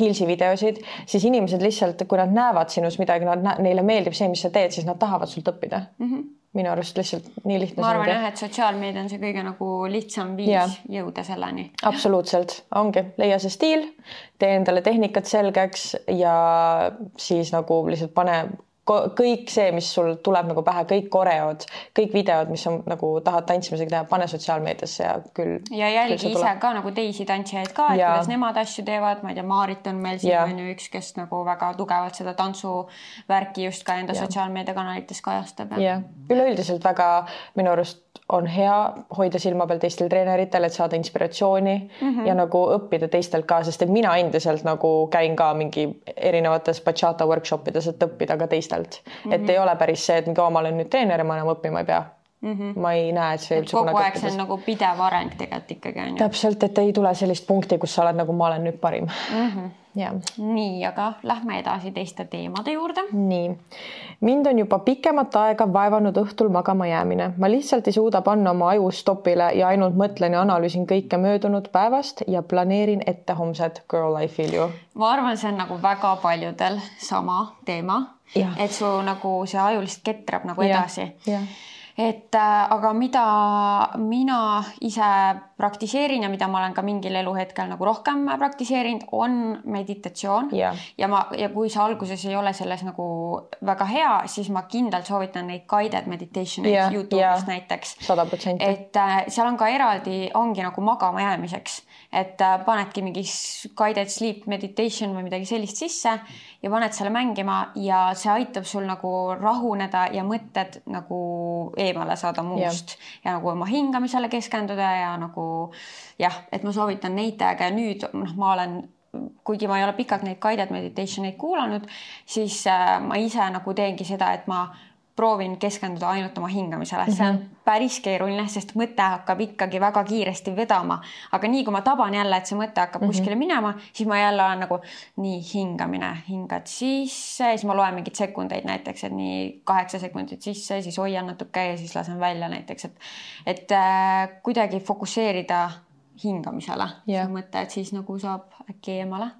Heelsi videosid, siis inimesed lihtsalt, kui nad näevad sinus midagi, nad, neile meeldib see, mis sa teed, siis nad tahavad sult õppida mm. -hmm. Minu arust lihtsalt nii lihtne. ma arvan jah, et sotsiaalmeedia on see kõige nagu lihtsam viis ja. jõuda selleni. absoluutselt, ongi, leia see stiil, tee endale tehnikad selgeks ja siis nagu lihtsalt pane kõik see, mis sul tuleb nagu pähe, kõik koreod, kõik videod, mis on nagu tahad tantsimisega teha, pane sotsiaalmeediasse ja küll. ja jälgi ise ka nagu teisi tantsijaid ka, et kuidas nemad asju teevad, ma ei tea, Maarit on meil siin on ju üks, kes nagu väga tugevalt seda tantsuvärki just ka enda sotsiaalmeediakanalites kajastab. jah, üleüldiselt väga minu arust on hea hoida silma peal teistel treeneritel, et saada inspiratsiooni mm -hmm. ja nagu õppida teistelt ka, sest et mina endiselt nagu käin ka mingi erinevates bachata workshop ides, et õppida ka teistelt mm. -hmm. et ei ole päris see, et mingi, ma olen nüüd treener ja ma enam õppima ei pea mm. -hmm. ma ei näe, et see üldse kogu aeg see on nagu pidev areng tegelikult ikkagi on ju. täpselt, et ei tule sellist punkti, kus sa oled nagu ma olen nüüd parim mm. -hmm Ja. nii, aga lähme edasi teiste teemade juurde. nii, mind on juba pikemat aega vaevanud õhtul magama jäämine, ma lihtsalt ei suuda panna oma aju stopile ja ainult mõtlen ja analüüsin kõike möödunud päevast ja planeerin ette homset. Girl, I feel you. ma arvan, see on nagu väga paljudel sama teema, et su nagu see aju lihtsalt ketrab nagu edasi et äh, aga mida mina ise praktiseerin ja mida ma olen ka mingil eluhetkel nagu rohkem praktiseerinud, on meditatsioon yeah. ja ma ja kui sa alguses ei ole selles nagu väga hea, siis ma kindlalt soovitan neid guided meditation'eid yeah, Youtube'ist yeah. näiteks. sada protsenti. et äh, seal on ka eraldi, ongi nagu magama jäämiseks, et äh, panedki mingi guided sleep meditation või midagi sellist sisse ja paned selle mängima ja see aitab sul nagu rahuneda ja mõtted nagu eemale saada muust. Ja, ja nagu oma hingamisele keskenduda ja nagu jah, et ma soovitan neid teha ja nüüd noh, ma olen kuigi ma ei ole pikalt neid guided meditation eid kuulanud, siis äh, ma ise nagu teengi seda, et ma proovin keskenduda ainult oma hingamisele mm, -hmm. see on mhm. päris keeruline, sest mõte hakkab ikkagi väga kiiresti vedama, aga nii kui ma taban jälle, et see mõte hakkab mm -hmm. kuskile minema, siis ma jälle olen nagu nii hingamine, hingad sisse, siis ma loen mingeid sekundeid näiteks, et nii kaheksa sekundit sisse, siis hoian natuke ja siis lasen välja näiteks, et et äh, kuidagi fokusseerida hingamisele see mõte, et siis nagu saab äkki eemale?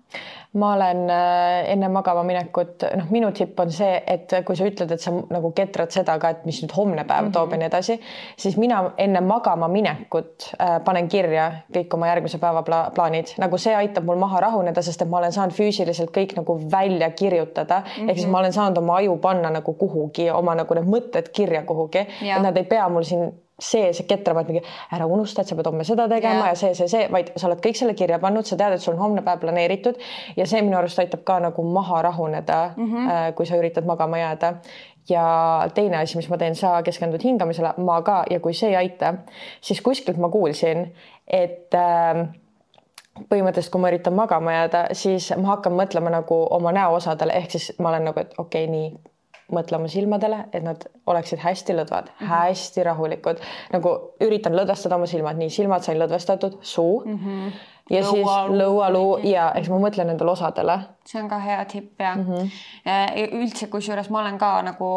ma olen äh, enne magama minekut, noh, minu tipp on see, et kui sa ütled, et sa nagu ketrad seda ka, et mis nüüd homne päev mm -hmm. toob ja nii edasi, siis mina enne magama minekut äh, panen kirja kõik oma järgmise päeva pla plaanid, nagu see aitab mul maha rahuneda, sest et ma olen saanud füüsiliselt kõik nagu välja kirjutada mm, -hmm. ehk siis ma olen saanud oma aju panna nagu kuhugi, oma nagu need mõtted kirja kuhugi, et nad ei pea mul siin see, see ketrab, et mingi ära unusta, et sa pead homme seda tegema yeah. ja see, see, see, vaid sa oled kõik selle kirja pannud, sa tead, et sul on homne päev planeeritud ja see minu arust aitab ka nagu maha rahuneda mm, -hmm. kui sa üritad magama jääda. ja teine asi, mis ma teen, sa keskendud hingamisele, ma ka ja kui see ei aita, siis kuskilt ma kuulsin, et äh, põhimõtteliselt, kui ma üritan magama jääda, siis ma hakkan mõtlema nagu oma näoosadele, ehk siis ma olen nagu, et okei okay,, nii mõtle oma silmadele, et nad oleksid hästi lõdvad mm, -hmm. hästi rahulikud, nagu üritan lõdvestada oma silmad, nii silmad sain lõdvestatud, suu mm. -hmm ja lõualuu. siis lõualuu ja eks ma mõtlen nendele osadele. See on ka hea tipp ja mm -hmm. üldse, kusjuures ma olen ka nagu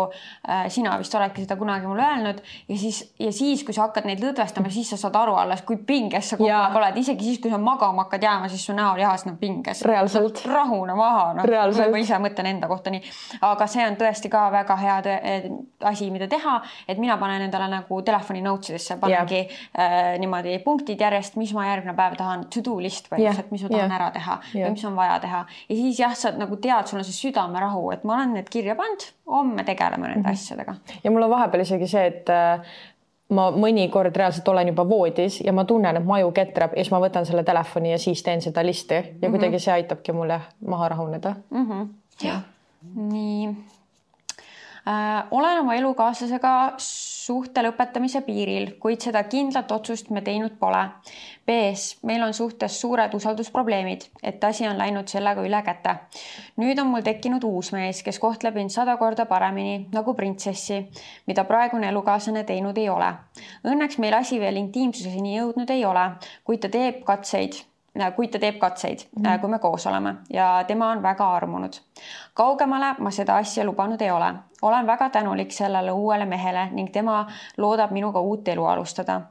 äh, sina vist oledki seda kunagi mulle öelnud ja siis ja siis, kui sa hakkad neid lõdvestama, siis sa saad aru alles, kui pinges sa kogu aeg oled, isegi siis, kui sa magama hakkad jääma, siis su näolihased on pinges. reaalselt. rahune maha, noh. ma ise mõtlen enda kohta nii, aga see on tõesti ka väga hea asi, mida teha, et mina panen endale nagu telefoni notes idesse, panengi äh, niimoodi punktid järjest, mis ma järgmine päev tahan to do list põhimõtteliselt, mis ma tahan yeah. ära teha yeah. või mis on vaja teha ja siis jah, sa nagu tead, sul on see südamerahu, et ma olen need kirja pannud, homme tegeleme nende mm -hmm. asjadega. ja mul on vahepeal isegi see, et äh, ma mõnikord reaalselt olen juba voodis ja ma tunnen, et maju ketrab ja siis ma võtan selle telefoni ja siis teen seda listi ja mm -hmm. kuidagi see aitabki mul jah maha rahuneda mm. -hmm. jah, nii äh,. olen oma elukaaslasega suhte lõpetamise piiril, kuid seda kindlat otsust me teinud pole. B-s, meil on suhtes suured usaldusprobleemid, et asi on läinud sellega üle käte. nüüd on mul tekkinud uus mees, kes kohtleb mind sada korda paremini nagu printsessi, mida praegune elukaaslane teinud ei ole. Õnneks meil asi veel intiimsuseni jõudnud ei ole, kuid ta teeb katseid kuid ta teeb katseid mm, -hmm. kui me koos oleme ja tema on väga armunud. kaugemale ma seda asja lubanud ei ole. olen väga tänulik sellele uuele mehele ning tema loodab minuga uut elu alustada.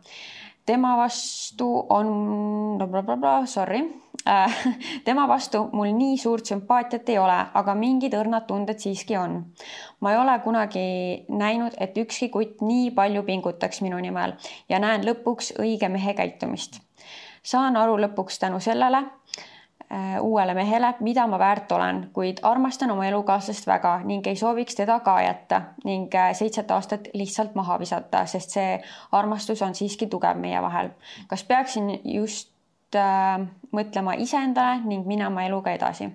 tema vastu on blablabla, sorry äh, tema vastu mul nii suurt sümpaatiat ei ole, aga mingid õrnad tunded siiski on. ma ei ole kunagi näinud, et ükski kutt nii palju pingutaks minu nimel ja näen lõpuks õige mehe käitumist saan aru lõpuks tänu sellele äh, uuele mehele, mida ma väärt olen, kuid armastan oma elukaaslast väga ning ei sooviks teda ka jätta ning äh, seitset aastat lihtsalt maha visata, sest see armastus on siiski tugev meie vahel. kas peaksin just äh, mõtlema iseendale ning minema eluga edasi?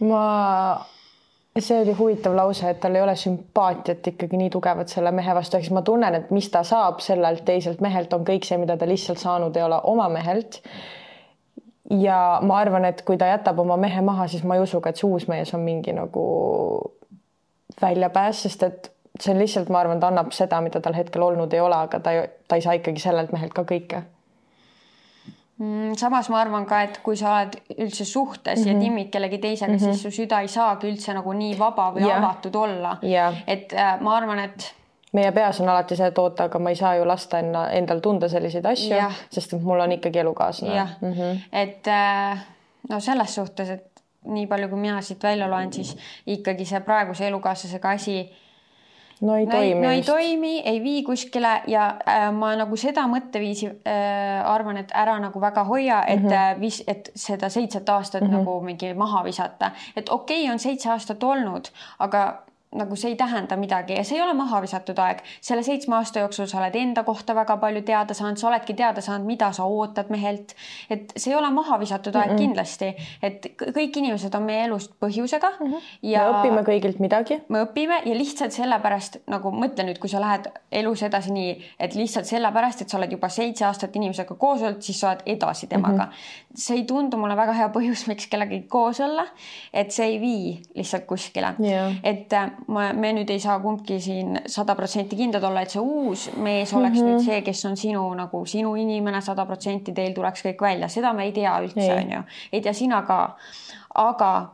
ma see oli huvitav lause, et tal ei ole sümpaatiat ikkagi nii tugevat selle mehe vastu, ehk siis ma tunnen, et mis ta saab sellelt teiselt mehelt, on kõik see, mida ta lihtsalt saanud ei ole oma mehelt. ja ma arvan, et kui ta jätab oma mehe maha, siis ma ei usu ka, et see uus mees on mingi nagu väljapääs, sest et see on lihtsalt, ma arvan, ta annab seda, mida tal hetkel olnud ei ole, aga ta, ta ei saa ikkagi sellelt mehelt ka kõike. Samas ma arvan ka, et kui sa oled üldse suhtes mm -hmm. ja mhm. timmid kellegi teisega mm, -hmm. siis su süda ei saagi üldse nagu nii vaba või ja. avatud olla. et äh, ma arvan, et meie peas on alati see, et oota, aga ma ei saa ju lasta enna, endal tunda selliseid asju, sest et mul on ikkagi elukaaslane. Mm -hmm. et äh, no selles suhtes, et nii palju, kui mina siit välja loen, siis ikkagi see praeguse elukaaslasega asi no ei toimi. no ei toimi, ei vii kuskile ja äh, ma nagu seda mõtteviisi äh, arvan, et ära nagu väga hoia, et mm -hmm. vis-, et seda seitset aastat mm -hmm. nagu mingi maha visata, et okei okay, on seitse aastat olnud, aga nagu see ei tähenda midagi ja see ei ole maha visatud aeg. selle seitsme aasta jooksul sa oled enda kohta väga palju teada saanud, sa oledki teada saanud, mida sa ootad mehelt. et see ei ole maha visatud aeg mm -mm. kindlasti, et kõik inimesed on meie elust põhjusega mm. -hmm. ja me õpime kõigilt midagi. me õpime ja lihtsalt sellepärast nagu mõtle nüüd, kui sa lähed elus edasi nii, et lihtsalt sellepärast, et sa oled juba seitse aastat inimesega koos olnud, siis sa oled edasi temaga mm. -hmm. see ei tundu mulle väga hea põhjus, miks kellegagi koos olla. et see ei vii lihtsalt kuskile yeah., et ma, me nüüd ei saa kumbki siin sada protsenti kindlad olla, et see uus mees oleks mm -hmm. nüüd see, kes on sinu nagu sinu inimene sada protsenti, teil tuleks kõik välja, seda me ei tea üldse, onju. ei tea sina ka. aga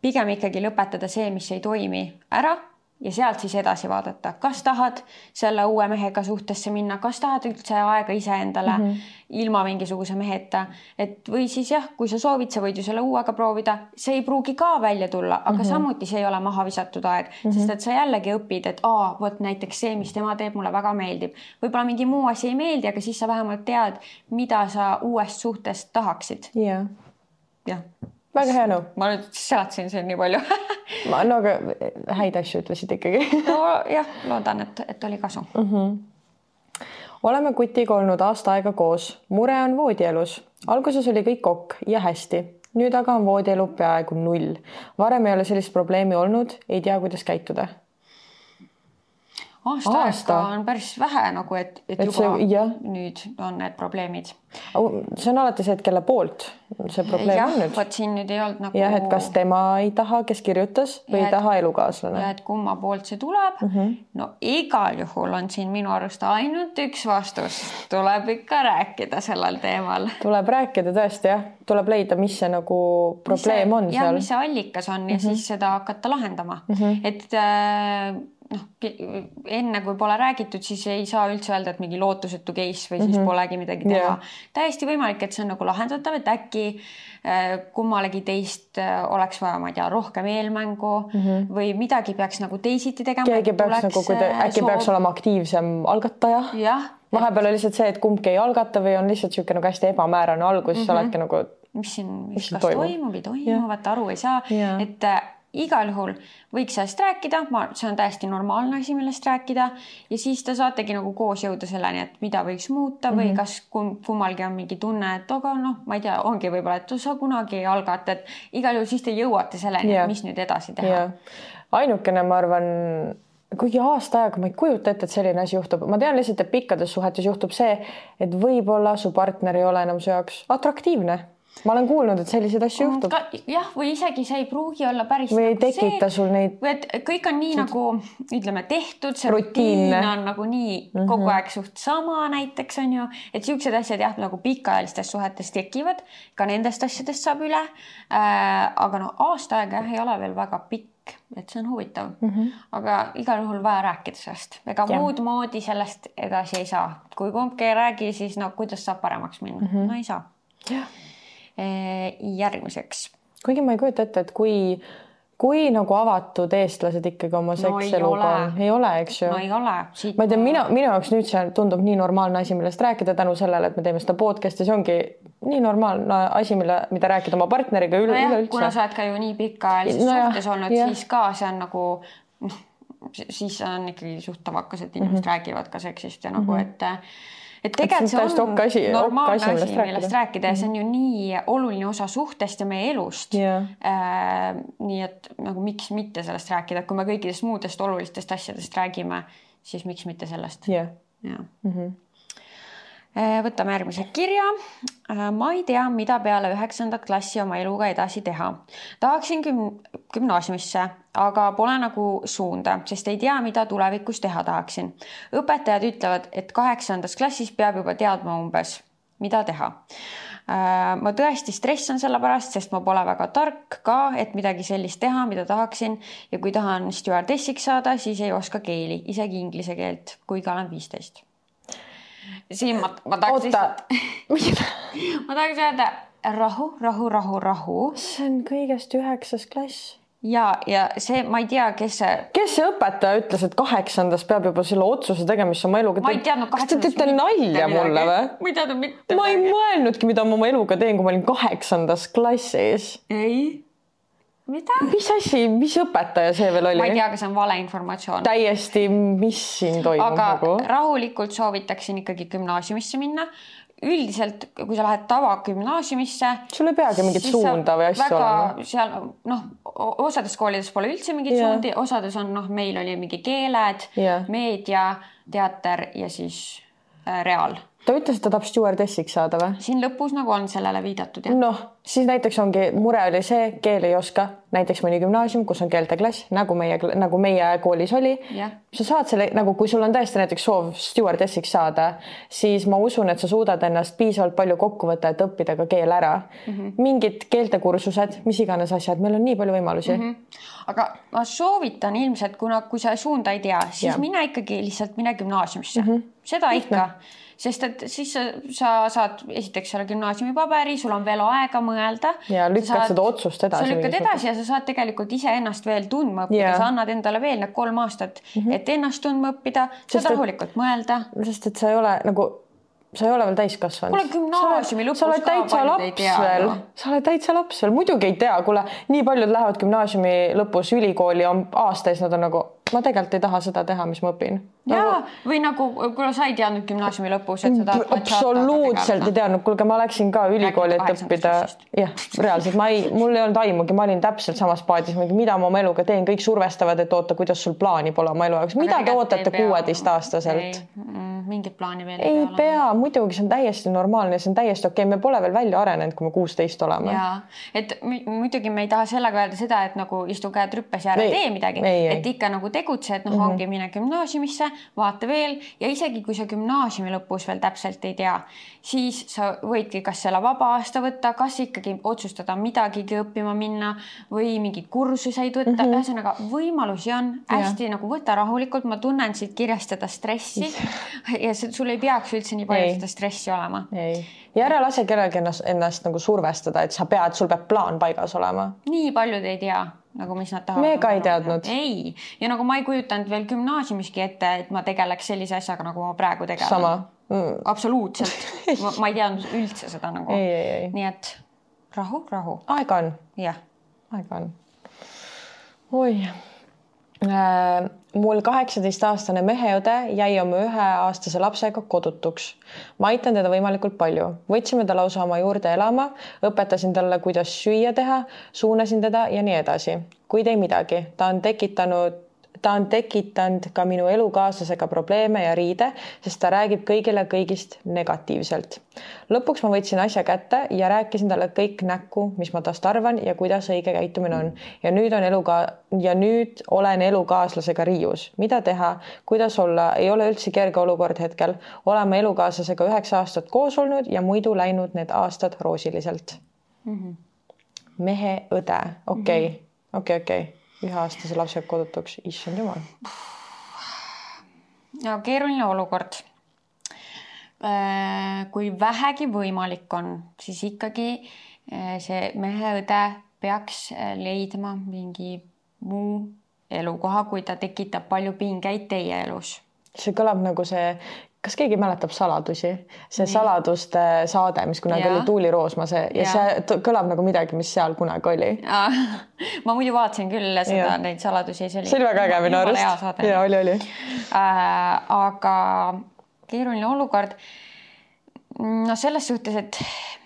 pigem ikkagi lõpetada see, mis ei toimi ära ja sealt siis edasi vaadata, kas tahad selle uue mehega suhtesse minna, kas tahad üldse aega iseendale mm -hmm. ilma mingisuguse meheta, et või siis jah, kui sa soovid, sa võid ju selle uuega proovida, see ei pruugi ka välja tulla, aga mm -hmm. samuti see ei ole maha visatud aeg mm, -hmm. sest et sa jällegi õpid, et aa, vot näiteks see, mis tema teeb, mulle väga meeldib. võib-olla mingi muu asi ei meeldi, aga siis sa vähemalt tead, mida sa uuest suhtest tahaksid. jah. jah väga hea nõu. ma nüüd seletasin siin nii palju ma no aga häid asju ütlesid ikkagi nojah, loodan, et, et oli kasu mm. -hmm. oleme Kutiga olnud aasta aega koos, mure on voodielus. alguses oli kõik ok ja hästi, nüüd aga on voodielu peaaegu null. varem ei ole sellist probleemi olnud, ei tea, kuidas käituda aasta, aasta aega on päris vähe nagu, et, et, et juba see, jah. nüüd on need probleemid. see on alati see, et kelle poolt see probleem ja, on nüüd. vot siin nüüd ei olnud nagu. jah, et kas tema ei taha, kes kirjutas või ja, ei taha elukaaslane. ja et kumma poolt see tuleb mm. -hmm. no igal juhul on siin minu arust ainult üks vastus, tuleb ikka rääkida sellel teemal. tuleb rääkida tõesti jah, tuleb leida, mis see nagu probleem see, on jah, seal. mis see allikas on mm -hmm. ja mhm. siis seda hakata lahendama mm, -hmm. et äh, noh, enne kui pole räägitud, siis ei saa üldse öelda, et mingi lootusetu case või siis mm -hmm. polegi midagi teha yeah.. täiesti võimalik, et see on nagu lahendatav, et äkki äh, kummalegi teist äh, oleks vaja, ma ei tea, rohkem eelmängu mm -hmm. või midagi peaks nagu teisiti tegema. keegi peaks nagu, kui ta äkki soov... peaks olema aktiivsem algataja. vahepeal on lihtsalt see, et kumbki ei algata või on lihtsalt niisugune nagu hästi ebamäärane algus mm, -hmm. sa oledki nagu mis siin, mis kas toimub, toimub, ei toimu, vaata aru ei saa, et äh, igal juhul võiks sellest rääkida, ma, see on täiesti normaalne asi, millest rääkida. Ja siis te saategi nagu koos jõuda selleni, et mida võiks muuta või mm -hmm. kas kum, kummalgi on mingi tunne, et aga noh, ma ei tea, ongi võib-olla, et sa kunagi ei algata, et igal juhul siis te jõuate selleni et mis nüüd edasi teha. Ainukene, ma arvan, kuigi aasta aega ma ei kujuta ette, et selline asi juhtub, ma tean lihtsalt, et pikkades suhetes juhtub see, et võib-olla su partner ei ole enam su jaoks atraktiivne ma olen kuulnud, et selliseid asju juhtub. jah, või isegi see ei pruugi olla päris. või ei nagu tekita see, sul neid. või et kõik on nii see... nagu ütleme tehtud, see rutiin on nagu nii mm -hmm. kogu aeg suht sama näiteks on ju, et siuksed asjad jah, nagu pikaajalistes suhetes tekivad, ka nendest asjadest saab üle äh,. aga no aasta aega jah, ei ole veel väga pikk et see on huvitav mm, -hmm. aga igal juhul vaja rääkida sellest, ega ja. muud moodi sellest edasi ei saa, kui kumbki ei räägi, siis no kuidas saab paremaks minna mm, -hmm. no ei saa. jah järgmiseks. kuigi ma ei kujuta ette, et kui, kui nagu avatud eestlased ikkagi oma sekseluga no, on, ei ole, eks ju. no ei ole. ma ei tea, mina, minu jaoks nüüd see tundub nii normaalne asi, millest rääkida tänu sellele, et me teeme seda podcast'i, see ongi nii normaalne asi, mille, mida rääkida oma partneriga üle, no üleüldse. kuna sa oled ka ju nii pikaajalises no suhtes olnud, siis ka see on nagu noh, siis on ikkagi suht tavakas, et inimesed mm -hmm. räägivad ka seksist ja nagu, mm -hmm. et et tegelikult see on asi, normaalne asi, millest rääkida, millest rääkida. ja see on ju nii oluline osa suhtest ja meie elust. Yeah.. Äh, nii et nagu miks mitte sellest rääkida, kui me kõikidest muudest olulistest asjadest räägime, siis miks mitte sellest. Yeah.. jah mm -hmm. Äh, võtame järgmise kirja. Äh, ma ei tea, mida peale üheksandat klassi oma eluga edasi teha. tahaksin güm-, gümnaasiumisse, aga pole nagu suunda, sest ei tea, mida tulevikus teha tahaksin. õpetajad ütlevad, et kaheksandas klassis peab juba teadma umbes, mida teha. Äh, ma tõesti stressan selle pärast, sest ma pole väga tark ka, et midagi sellist teha, mida tahaksin ja kui tahan stjuardessiks saada, siis ei oska keeli, isegi inglise keelt, kuigi olen viisteist siin ma, ma tahaks lihtsalt ma tahaks öelda rahu, rahu, rahu, rahu. see on kõigest üheksas klass ja, ja see, ma ei tea, kes see. kes see õpetaja ütles, et kaheksandas peab juba selle otsuse tegema, mis oma eluga ma ei teadnud. kas te teete nalja mulle või? ma ei teadnud mitte. ma ei mõelnudki, mida ma oma eluga teen, kui ma olin kaheksandas klassis. ei mida? mis asi, mis õpetaja see veel oli? ma ei tea, kas see on valeinformatsioon. täiesti, mis siin toimub aga nagu? rahulikult soovitaksin ikkagi gümnaasiumisse minna. üldiselt, kui sa lähed tavagümnaasiumisse. sul ei peagi mingit suunda või asja olema. seal noh, osades koolides pole üldse mingit yeah. suundi, osades on noh, meil oli mingi keeled yeah., meedia, teater ja siis äh, reaal ta ütles, et ta tahab stjuardessiks saada või? siin lõpus nagu on sellele viidatud jah. noh, siis näiteks ongi, mure oli see, keel ei oska, näiteks mõni gümnaasium, kus on keelteklass, nagu meie, nagu meie koolis oli. sa saad selle nagu, kui sul on tõesti näiteks soov stjuardessiks saada, siis ma usun, et sa suudad ennast piisavalt palju kokku võtta, et õppida ka keel ära mm. -hmm. mingid keeltekursused, mis iganes asjad, meil on nii palju võimalusi mm. -hmm. aga ma soovitan ilmselt, kuna, kui sa suunda ei tea, siis ja. mine ikkagi lihtsalt mine gümnaasiumisse mm, -hmm. seda ikka sest et siis sa, sa saad esiteks selle gümnaasiumipaberi, sul on veel aega mõelda. ja lükkad seda otsust edasi. sa lükkad edasi ja sa saad tegelikult iseennast veel tundma õppida, sa annad endale veel need kolm aastat mm, -hmm. et ennast tundma õppida, saad rahulikult mõelda. sest et sa ei ole nagu sa ei ole veel täiskasvanud. kuule gümnaasiumi lõpus sa oled täitsa laps veel, sa oled täitsa laps veel, muidugi ei tea, kuule, nii paljud lähevad gümnaasiumi lõpus ülikooli, on aasta ja siis nad on nagu ma tegelikult ei taha seda teha, mis ma õpin. Nagu.... ja, või nagu, kuule, sa ei teadnud gümnaasiumi lõpus, et tahad. absoluutselt ei teadnud, kuulge, ma läksin ka ülikooli, et õppida. jah, reaalselt. Ma ei, mul ei olnud aimugi, ma olin täpselt samas paadis, mida ma oma eluga teen, kõik survestavad, et oota, kuidas sul plaani pole oma elu jaoks, mida te ootate kuueteistaastaselt? Mm, mingit plaani veel ei, ei pea, muidugi see on täiesti normaalne, see on täiesti okei okay., me pole veel välja arenenud, kui me kuusteist oleme. ja, et muidugi me ei taha sellega öelda seda, et nagu istu käed rüppes ja ära tee midagi, et ikka nagu tegutse, et noh mm, -hmm. ongi mine gümnaasiumisse, vaata veel ja isegi kui sa gümnaasiumi lõpus veel täpselt ei tea, siis sa võidki kas selle vaba aasta võtta, kas ikkagi otsustada midagigi õppima minna või mingeid kursuseid võtta mm, -hmm. ühesõnaga võimalusi on hästi ja. nagu võta rahulikult, ma tunnen siit kirjast seda stressi ja sul ei peaks üldse nii palju ei. seda stressi olema. ja ära lase kellelgi ennast, ennast nagu survestada, et sa pead, sul peab plaan paigas olema. nii paljud ei tea nagu mis nad tahavad. me ka ei teadnud. ei, ja nagu ma ei kujutanud veel gümnaasiumiski ette, et ma tegeleks sellise asjaga, nagu ma praegu tegelen. sama mm.. absoluutselt ma ei teadnud üldse seda nagu. nii et rahu, rahu. aega on. jah. aega on. oi äh, mul kaheksateistaastane meheõde jäi oma üheaastase lapsega kodutuks. ma aitan teda võimalikult palju, võtsime ta lausa oma juurde elama, õpetasin talle, kuidas süüa teha, suunasin teda ja nii edasi, kuid ei midagi, ta on tekitanud ta on tekitanud ka minu elukaaslasega probleeme ja riide, sest ta räägib kõigile kõigist negatiivselt. lõpuks ma võtsin asja kätte ja rääkisin talle kõik näkku, mis ma tast arvan ja kuidas õige käitumine on. ja nüüd on eluga ja nüüd olen elukaaslasega riius. mida teha, kuidas olla, ei ole üldse kerge olukord hetkel. oleme elukaaslasega üheksa aastat koos olnud ja muidu läinud need aastad roosiliselt mm. -hmm. mehe õde, okei okay., okei okay,, okei okay üheaastase lapsega kodutuks, issand jumal. no keeruline olukord. Äh, kui vähegi võimalik on, siis ikkagi äh, see mehe-õde peaks äh, leidma mingi muu elukoha, kui ta tekitab palju pingeid teie elus. see kõlab nagu see kas keegi mäletab Saladusi, see Nii. saladuste saade, mis kunagi ja. oli Tuuli Roosma see ja, ja see kõlab nagu midagi, mis seal kunagi oli. ma muidu vaatasin küll seda, neid saladusi, see oli. see oli väga äge minu arust. ja oli, oli äh,. aga keeruline olukord. No selles suhtes, et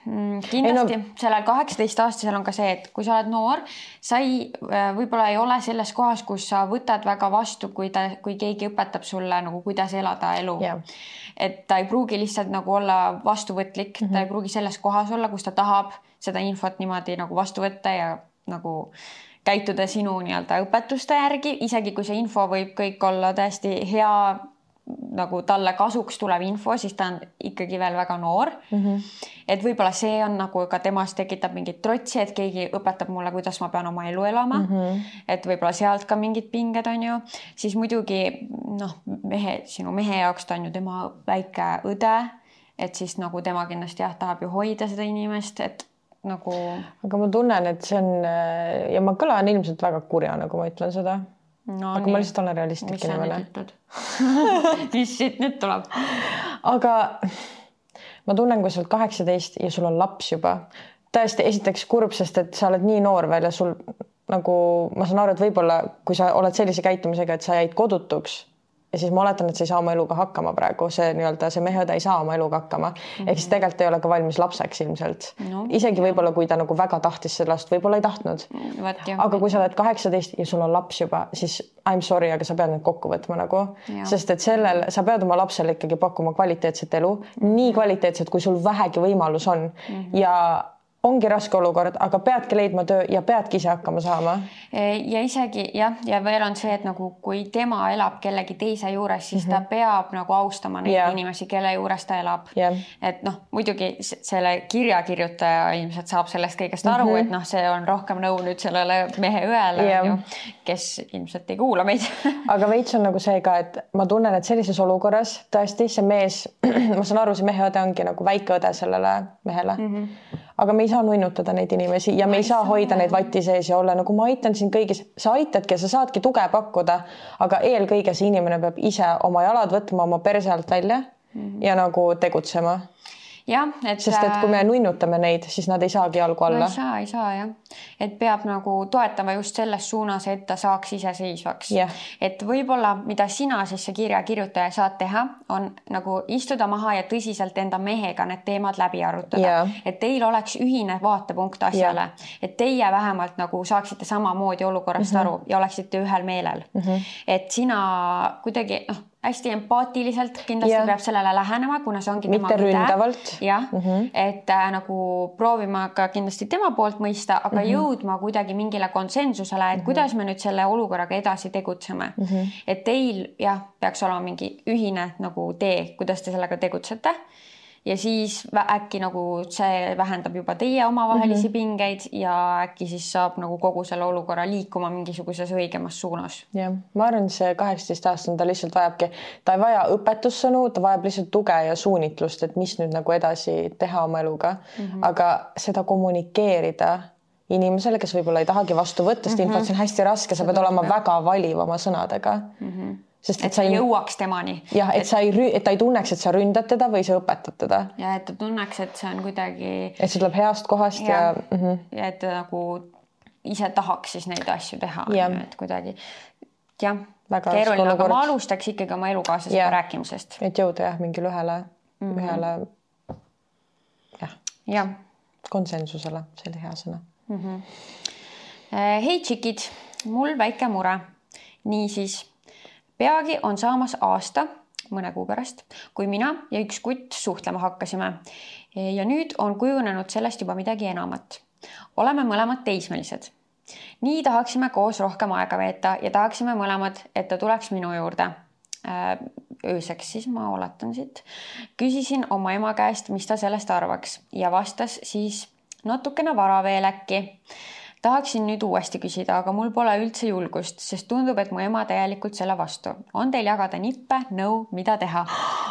mm, kindlasti no... sellel kaheksateistaastasel on ka see, et kui sa oled noor, sa ei, äh, võib-olla ei ole selles kohas, kus sa võtad väga vastu, kui ta, kui keegi õpetab sulle nagu, kuidas elada elu yeah.. et ta ei pruugi lihtsalt nagu olla vastuvõtlik mm, -hmm. ta ei pruugi selles kohas olla, kus ta tahab seda infot niimoodi nagu vastu võtta ja nagu käituda sinu nii-öelda õpetuste järgi, isegi kui see info võib kõik olla täiesti hea nagu talle kasuks tulev info, siis ta on ikkagi veel väga noor mm. -hmm. et võib-olla see on nagu ka temas tekitab mingit trotsi, et keegi õpetab mulle, kuidas ma pean oma elu elama mm. -hmm. et võib-olla sealt ka mingid pinged on ju, siis muidugi noh, mehe, sinu mehe jaoks ta on ju tema väike õde, et siis nagu tema kindlasti jah, tahab ju hoida seda inimest, et nagu. aga ma tunnen, et see on ja ma kõlan ilmselt väga kurja, nagu ma ütlen seda no,. aga nii. ma lihtsalt olen realistlik inimene. mis siit nüüd tuleb? aga ma tunnen, kui sa oled kaheksateist ja sul on laps juba, tõesti, esiteks kurb, sest et sa oled nii noor veel ja sul nagu ma saan aru, et võib-olla kui sa oled sellise käitumisega, et sa jäid kodutuks ja siis ma oletan, et sa ei saa oma eluga hakkama praegu, see nii-öelda see mehe õde ei saa oma eluga hakkama mm -hmm. ehk siis mhm. tegelikult ei ole ka valmis lapseks ilmselt no,. isegi võib-olla, kui ta nagu väga tahtis seda last, võib-olla ei tahtnud mm,. aga kui sa oled kaheksateist ja sul on laps juba, siis I m sorry, aga sa pead need kokku võtma nagu, sest et sellel sa pead oma lapsele ikkagi pakkuma kvaliteetset elu nii kvaliteetset, kui sul vähegi võimalus on mm -hmm. ja ongi raske olukord, aga peadki leidma töö ja peadki ise hakkama saama. E, ja isegi jah, ja veel on see, et nagu kui tema elab kellegi teise juures, siis mm -hmm. ta mhm. peab nagu austama neid yeah. inimesi, kelle juures ta elab yeah.. et noh, muidugi selle kirja kirjutaja ilmselt saab sellest kõigest aru mm, -hmm. et noh, see on rohkem nõu nüüd sellele mehe õele yeah., kes ilmselt ei kuula meid aga veits on nagu see ka, et ma tunnen, et sellises olukorras tõesti see mees, ma saan aru, see mehe õde ongi nagu väike õde sellele mehele mm. -hmm aga me ei saa nunnutada neid inimesi ja me ei saa hoida neid vati sees ja olla. Nagu ma aitan sind kõigis, sa aitadki ja sa saadki tuge pakkuda, aga eelkõige see inimene peab ise oma jalad võtma oma perse alt välja mm -hmm. ja nagu tegutsema jah, et. sest et kui me nunnutame neid, siis nad ei saagi jalgu alla no,. ei saa, ei saa jah, et peab nagu toetama just selles suunas, et ta saaks iseseisvaks yeah.. et võib-olla, mida sina siis see kirja kirjutaja saad teha, on nagu istuda maha ja tõsiselt enda mehega need teemad läbi arutada yeah., et teil oleks ühine vaatepunkt asjale yeah., et teie vähemalt nagu saaksite samamoodi olukorrast mm -hmm. aru ja oleksite ühel meelel mm. -hmm. et sina kuidagi noh hästi empaatiliselt kindlasti ja. peab sellele lähenema, kuna see ongi mitte ründavalt. jah mm, -hmm. et äh, nagu proovima ka kindlasti tema poolt mõista, aga mm -hmm. jõudma kuidagi mingile konsensusele, et mm -hmm. kuidas me nüüd selle olukorraga edasi tegutseme mm. -hmm. et teil jah, peaks olema mingi ühine nagu tee, kuidas te sellega tegutsete ja siis äkki nagu see vähendab juba teie omavahelisi mm -hmm. pingeid ja äkki siis saab nagu kogu selle olukorra liikuma mingisuguses õigemas suunas. jah, ma arvan, see kaheksateistaastane, ta lihtsalt vajabki, ta ei vaja õpetussõnu, ta vajab lihtsalt tuge ja suunitlust, et mis nüüd nagu edasi teha oma eluga mm, -hmm. aga seda kommunikeerida inimesele, kes võib-olla ei tahagi vastu võtta seda mm -hmm. infot, on hästi raske, sa pead olema väga valiv oma sõnadega mm. -hmm sest et, et sa ei jõuaks temani. jah, et sa ei, et ta ei tunneks, et sa ründad teda või sa õpetad teda. ja et ta tunneks, et see on kuidagi. et see tuleb heast kohast ja, ja... Mm. -hmm. ja et ta nagu ise tahaks siis neid asju teha, et kuidagi jah, keeruline, aga ma alustaks ikkagi oma elukaaslasega rääkimisest. et jõuda jah, mingile ühele mm, -hmm. ühele jah ja. konsensusele, see oli hea sõna mm. -hmm. hei tšikid, mul väike mure. niisiis peagi on saamas aasta, mõne kuu pärast, kui mina ja üks kutt suhtlema hakkasime. ja nüüd on kujunenud sellest juba midagi enamat. oleme mõlemad teismelised. nii tahaksime koos rohkem aega veeta ja tahaksime mõlemad, et ta tuleks minu juurde äh, ööseks siis ma oletan siit. küsisin oma ema käest, mis ta sellest arvaks ja vastas siis natukene vara veel äkki tahaksin nüüd uuesti küsida, aga mul pole üldse julgust, sest tundub, et mu ema täielikult selle vastu. on teil jagada nippe, nõu, mida teha?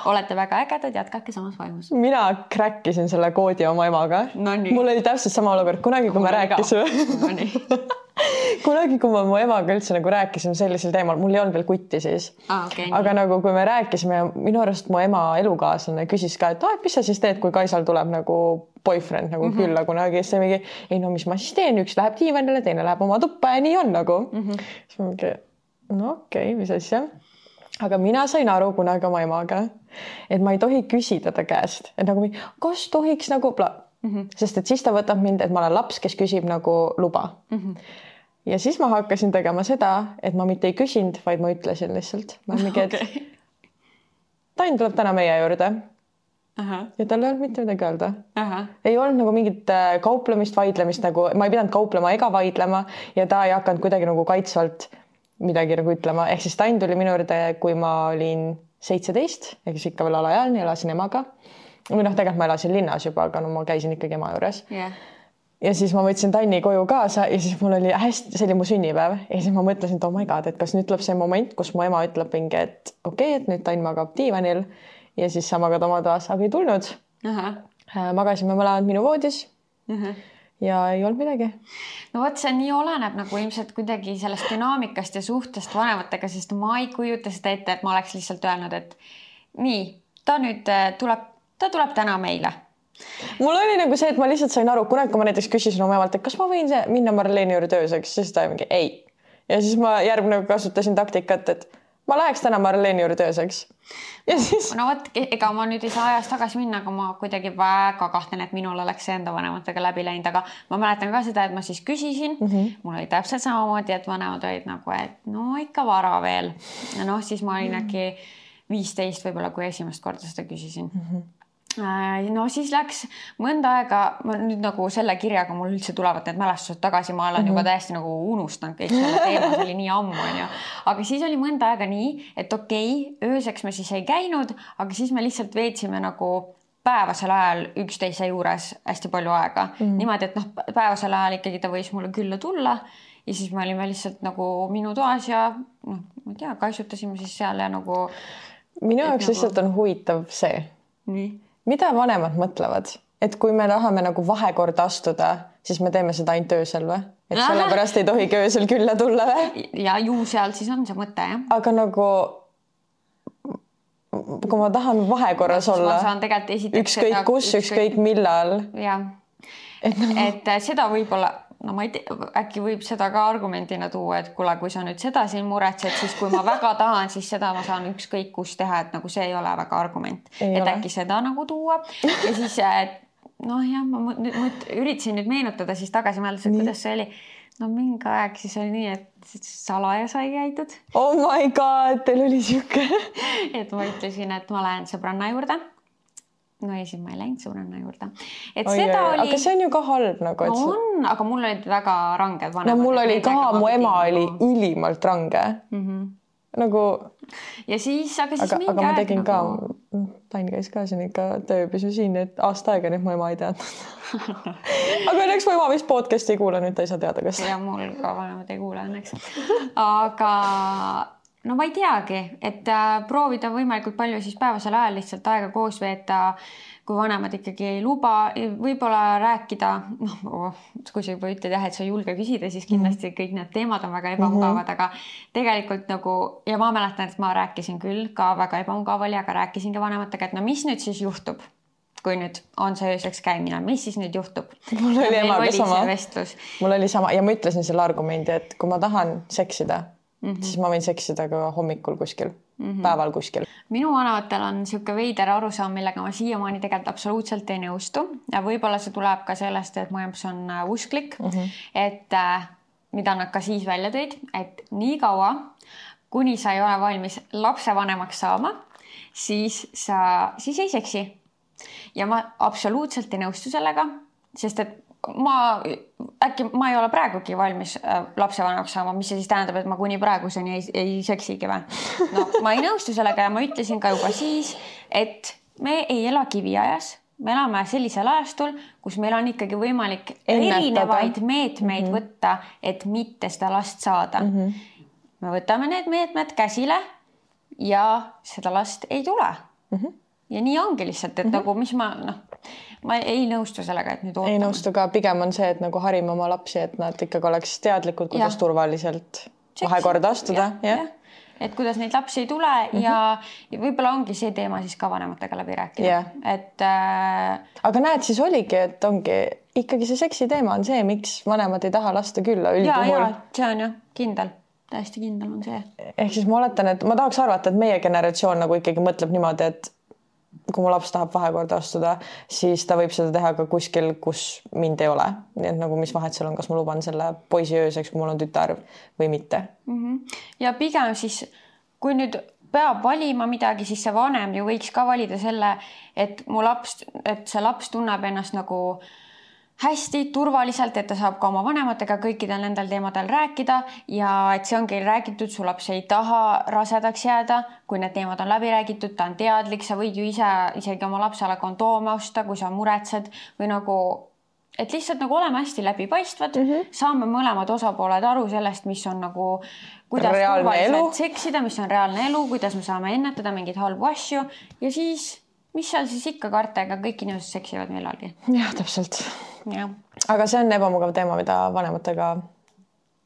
olete väga ägedad, jätkake samas vaimus. mina crack isin selle koodi oma emaga no. mul oli täpselt sama olukord kunagi, kui me rääkisime no kunagi, kui ma mu emaga üldse nagu rääkisime sellisel teemal, mul ei olnud veel kutti siis ah,. Okay, aga nii. nagu, kui me rääkisime, minu arust mu ema elukaaslane küsis ka, et aa, et mis sa siis teed, kui Kaisal tuleb nagu boyfriend nagu mm -hmm. külla kunagi, siis mingi ei no mis ma siis teen, üks läheb diivanile, teine läheb oma tuppa ja nii on nagu mm. -hmm. siis ma mingi no okei okay,, mis asja. aga mina sain aru kunagi oma emaga, et ma ei tohi küsida ta käest, et nagu kas tohiks nagu mm. -hmm. sest et siis ta võtab mind, et ma olen laps, kes küsib nagu luba mm. -hmm. Ja siis ma hakkasin tegema seda, et ma mitte ei küsinud, vaid ma ütlesin lihtsalt. ma mingi, et okay. Tainn tuleb täna meie juurde ja tal ei olnud mitte midagi öelda. ei olnud nagu mingit äh, kauplemist, vaidlemist nagu, ma ei pidanud kauplema ega vaidlema ja ta ei hakanud kuidagi nagu kaitsvalt midagi nagu ütlema, ehk siis Tainn tuli minu juurde, kui ma olin seitseteist, ehk siis ikka veel alaealine, elasin emaga. või noh, tegelikult ma elasin linnas juba, aga no ma käisin ikkagi ema juures yeah. Ja siis ma võtsin Tanni koju kaasa ja siis mul oli hästi, see oli mu sünnipäev ja siis ma mõtlesin, et oh my god, et kas nüüd tuleb see moment, kus mu ema ütleb mingi, et okei okay,, et nüüd Tann magab diivanil ja siis sa magad oma toas, aga ei tulnud. Äh, magasime mõlemad minu voodis uh. -huh ja ei olnud midagi. no vot, see nii oleneb nagu ilmselt kuidagi sellest dünaamikast ja suhtest vanematega, sest ma ei kujuta seda ette, et ma oleks lihtsalt öelnud, et nii, ta nüüd äh, tuleb, ta tuleb täna meile. Mul oli nagu see, et ma lihtsalt sain aru, kunagi kui ma näiteks küsisin oma emalt, et kas ma võin minna Marleeni juurde ööseks, siis ta mingi ei. ja siis ma järgmine kasutasin taktikat, et ma läheks täna Marleni juurde ööseks. ja siis. no vot, ega ma nüüd ei saa ajas tagasi minna, aga ma kuidagi väga kahtlen, et minul oleks see enda vanematega läbi läinud, aga ma mäletan ka seda, et ma siis küsisin mm, -hmm. mul oli täpselt samamoodi, et vanemad olid nagu, et no ikka vara veel. ja noh, siis ma olin äkki viisteist võib-olla, kui esimest korda seda küsisin mm. -hmm no siis läks mõnda aega, ma nüüd nagu selle kirjaga mul üldse tulevad need mälestused tagasi, ma olen mm -hmm. juba mhm. täiesti nagu unustanud kõik selle teema, see oli nii ammu onju. aga siis oli mõnda aega nii, et okei okay,, ööseks me siis ei käinud, aga siis me lihtsalt veetsime nagu päevasel ajal üksteise juures hästi palju aega mm. -hmm. niimoodi, et noh, päevasel ajal ikkagi ta võis mulle külla tulla ja siis me olime lihtsalt nagu minu toas ja noh, ma ei tea, kaisutasime siis seal ja nagu. minu jaoks nagu... lihtsalt on huvitav see. nii mida vanemad mõtlevad, et kui me tahame nagu vahekorda astuda, siis me teeme seda ainult öösel või? et sellepärast ei tohigi öösel külla tulla või? ja ju seal siis on see mõte jah. aga nagu kui ma tahan vahekorras no, olla, ükskõik kus, ükskõik millal. jah, et, nagu... et seda võib-olla no ma ei tea, äkki võib seda ka argumendina tuua, et kuule, kui sa nüüd seda siin muretsed, siis kui ma väga tahan, siis seda ma saan ükskõik kus teha, et nagu see ei ole väga argument, et ole. äkki seda nagu tuua ja siis noh, jah, ma nüüd üritasin nüüd meenutada siis tagasi mõeldes, et kuidas see oli. no mingi aeg siis oli nii, et salaja sai käidud. Oh my god, teil oli sihuke et ma ütlesin, et ma lähen sõbranna juurde no ei, siis ma ei läinud sõbranna juurde. et Oi, seda oli. aga see on ju ka halb nagu. no on, aga mul olid väga ranged vanemad. no mul oli ka, mu ema oli ülimalt range mm. -hmm. nagu. ja siis, aga siis aga, mingi aga aeg. aga ma tegin nagu... ka, Tainn käis ka siin ikka tööõppis ju siin, et aasta aega nüüd mu ema ei teadnud aga õnneks mu ema vist podcast'i ei kuula, nüüd ta ei saa teada, kas. ja mul ka vanemad ei kuula õnneks. aga no ma ei teagi, et äh, proovida võimalikult palju siis päevasel ajal lihtsalt aega koos veeta, kui vanemad ikkagi ei luba, võib-olla rääkida, noh, oh, kui sa juba ütled jah, et sa ei julge küsida, siis kindlasti kõik need teemad on väga ebamugavad mm, -hmm. aga tegelikult nagu ja ma mäletan, et ma rääkisin küll ka väga ebamugav oli, aga rääkisingi vanematega, et no mis nüüd siis juhtub kui nüüd on see ööseks käimine, mis siis nüüd juhtub? mul oli emaga sama. mul oli sama ja ma ütlesin selle argumendi, et kui ma tahan seksida mm, -hmm. siis ma võin seksida ka hommikul kuskil mm, -hmm. päeval kuskil. minu vanavatel on niisugune veider arusaam, millega ma siiamaani tegelikult absoluutselt ei nõustu ja võib-olla see tuleb ka sellest, et mu emps on äh, usklik mm, -hmm. et äh, mida nad ka siis välja tõid, et niikaua, kuni sa ei ole valmis lapsevanemaks saama, siis sa, siis ei seksi. ja ma absoluutselt ei nõustu sellega, sest et ma äkki ma ei ole praegugi valmis äh, lapsevanemaks saama, mis see siis tähendab, et ma kuni praeguseni ei, ei seksigi või? no ma ei nõustu sellega ja ma ütlesin ka juba siis, et me ei ela kiviajas, me elame sellisel ajastul, kus meil on ikkagi võimalik Ennetada. erinevaid meetmeid mm -hmm. võtta, et mitte seda last saada mm. -hmm. me võtame need meetmed käsile ja seda last ei tule mm. -hmm. ja nii ongi lihtsalt, et mm -hmm. nagu mis ma noh ma ei nõustu sellega, et nüüd ootame. ei nõustu ka, pigem on see, et nagu harime oma lapsi, et nad ikkagi oleks teadlikud, kuidas ja. turvaliselt vahekorda astuda, jah ja. et kuidas neid lapsi ei tule mm -hmm. ja, ja võib-olla ongi see teema siis ka vanematega läbi rääkida yeah., et äh.... aga näed, siis oligi, et ongi ikkagi see seksi teema on see, miks vanemad ei taha lasta külla üldjuhul. see on jah kindel täiesti kindel on see. ehk siis ma oletan, et ma tahaks arvata, et meie generatsioon nagu ikkagi mõtleb niimoodi, et kui mu laps tahab vahekorda astuda, siis ta võib seda teha ka kuskil, kus mind ei ole. nii et nagu, mis vahet seal on, kas ma luban selle poisi ööseks, kui mul on tütar või mitte mm. -hmm. ja pigem siis, kui nüüd peab valima midagi, siis see vanem ju võiks ka valida selle, et mu laps, et see laps tunneb ennast nagu äh, hästi turvaliselt, et ta saab ka oma vanematega kõikidel nendel teemadel rääkida ja et see ongi räägitud, su laps ei taha rasedaks jääda, kui need teemad on läbi räägitud, ta on teadlik, sa võid ju ise isegi oma lapsele kondoome osta, kui sa muretsed või nagu, et lihtsalt nagu oleme hästi läbipaistvad mm, -hmm. saame mõlemad osapooled aru sellest, mis on nagu, kuidas turvaliselt seksida, mis on reaalne elu, kuidas me saame ennetada mingeid halbu asju ja siis mis seal siis ikka karta, ega kõik inimesed seksivad millalgi. jah, täpselt. Aga see on ebamugav teema, mida vanematega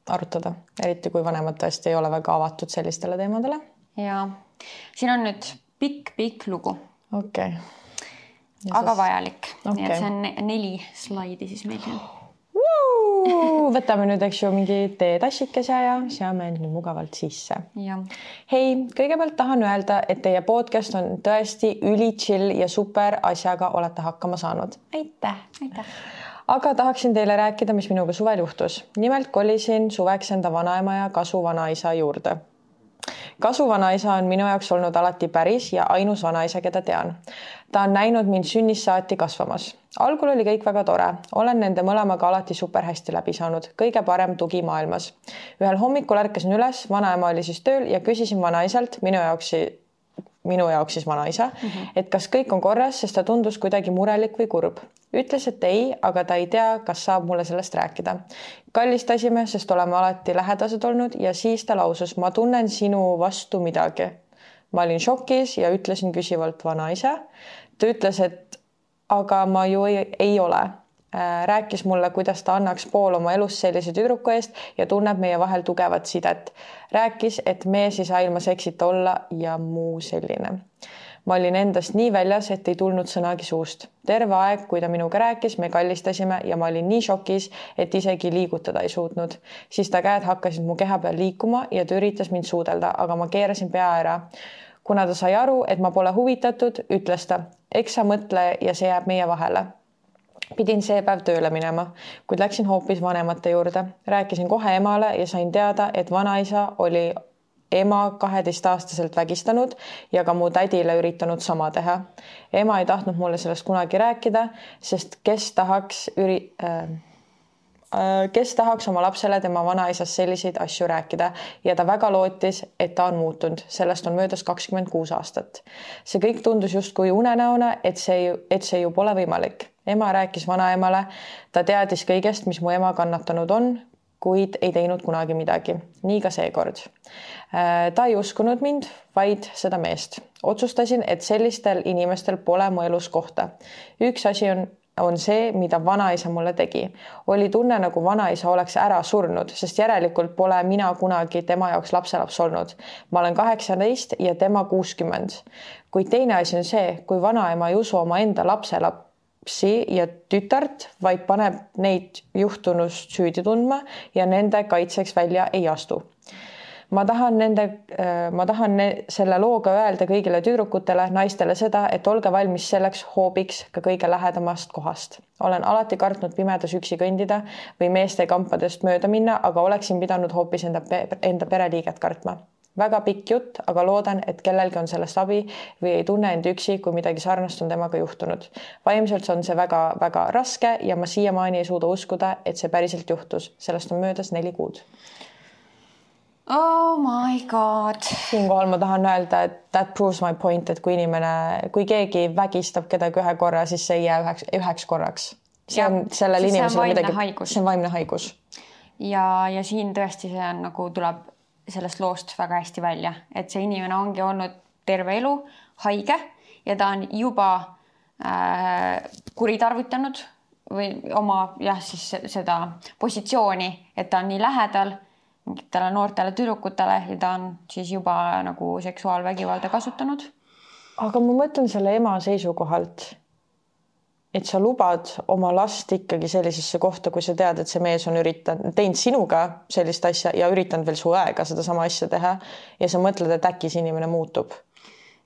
arutada, eriti kui vanemad tõesti ei ole väga avatud sellistele teemadele. ja siin on nüüd pikk-pikk lugu. okei okay.. aga vajalik okay., nii et see on neli slaidi siis meil siin võtame nüüd, eks ju, mingi teetassikese ja seame end nüüd mugavalt sisse. hei, kõigepealt tahan öelda, et teie podcast on tõesti üli chill ja super asjaga olete hakkama saanud. aitäh. aitäh aga tahaksin teile rääkida, mis minuga suvel juhtus. nimelt kolisin suveks enda vanaema ja kasuvanaisa juurde kasuvanaisa on minu jaoks olnud alati päris ja ainus vanaisa, keda tean. ta on näinud mind sünnist saati kasvamas. algul oli kõik väga tore, olen nende mõlemaga alati super hästi läbi saanud, kõige parem tugi maailmas. ühel hommikul ärkasin üles, vanaema oli siis tööl ja küsisin vanaisalt, minu jaoks minu jaoks siis vanaisa mm, -hmm. et kas kõik on korras, sest ta tundus kuidagi murelik või kurb. Ütles, et ei, aga ta ei tea, kas saab mulle sellest rääkida. kallistasime, sest oleme alati lähedased olnud ja siis ta lausus, ma tunnen sinu vastu midagi. ma olin šokis ja ütlesin küsivalt vanaisa. ta ütles, et aga ma ju ei, ei ole Äh, rääkis mulle, kuidas ta annaks pool oma elust sellise tüdruku eest ja tunneb meie vahel tugevat sidet. rääkis, et mees ei saa ilma seksita olla ja muu selline. Ma olin endast nii väljas, et ei tulnud sõnagi suust. terve aeg, kui ta minuga rääkis, me kallistasime ja ma olin nii šokis, et isegi liigutada ei suutnud. siis ta käed hakkasid mu keha peal liikuma ja ta üritas mind suudelda, aga ma keerasin pea ära kuna ta sai aru, et ma pole huvitatud, ütles ta, eks sa mõtle ja see jääb meie vahele pidin see päev tööle minema, kuid läksin hoopis vanemate juurde, rääkisin kohe emale ja sain teada, et vanaisa oli ema kaheteistaastaselt vägistanud ja ka mu tädile üritanud sama teha. ema ei tahtnud mulle sellest kunagi rääkida, sest kes tahaks üri- äh,, äh kes tahaks oma lapsele tema vanaisast selliseid asju rääkida ja ta väga lootis, et ta on muutunud, sellest on möödas kakskümmend kuus aastat. see kõik tundus justkui unenäona, et see, et see ju pole võimalik ema rääkis vanaemale, ta teadis kõigest, mis mu ema kannatanud on, kuid ei teinud kunagi midagi. nii ka seekord. Äh, ta ei uskunud mind, vaid seda meest. otsustasin, et sellistel inimestel pole mu elus kohta. üks asi on on see, mida vanaisa mulle tegi. oli tunne, nagu vanaisa oleks ära surnud, sest järelikult pole mina kunagi tema jaoks lapselaps olnud. ma olen kaheksateist ja tema kuuskümmend. kuid teine asi on see, kui vanaema ei usu omaenda lapselaps lapsi ja tütart, vaid paneb neid juhtunust süüdi tundma ja nende kaitseks välja ei astu. ma tahan nende, äh, ma tahan ne, selle looga öelda kõigile tüdrukutele, naistele seda, et olge valmis selleks hoobiks ka kõige lähedamast kohast. olen alati kartnud pimedas üksi kõndida või meeste kampadest mööda minna, aga oleksin pidanud hoopis enda, enda pereliiget kartma väga pikk jutt, aga loodan, et kellelgi on sellest abi või ei tunne end üksi, kui midagi sarnast on temaga juhtunud. vaimselt on see väga-väga raske ja ma siiamaani ei suuda uskuda, et see päriselt juhtus, sellest on möödas neli kuud. Oh my god. siinkohal ma tahan öelda, et that proves my point, et kui inimene, kui keegi vägistab kedagi ühe korra, siis see ei jää üheks, üheks korraks. see on sellel inimesel midagi, see on vaimne haigus. ja, ja siin tõesti see on nagu tuleb sellest loost väga hästi välja, et see inimene ongi olnud terve elu haige ja ta on juba äh, kuritarvitanud või oma jah, siis seda positsiooni, et ta on nii lähedal mingitele noortele tüdrukutele ja ta on siis juba nagu seksuaalvägivalda kasutanud. aga ma mõtlen selle ema seisukohalt et sa lubad oma last ikkagi sellisesse kohta, kui sa tead, et see mees on üritanud, teinud sinuga sellist asja ja üritanud veel su õega sedasama asja teha ja sa mõtled, et äkki see inimene muutub.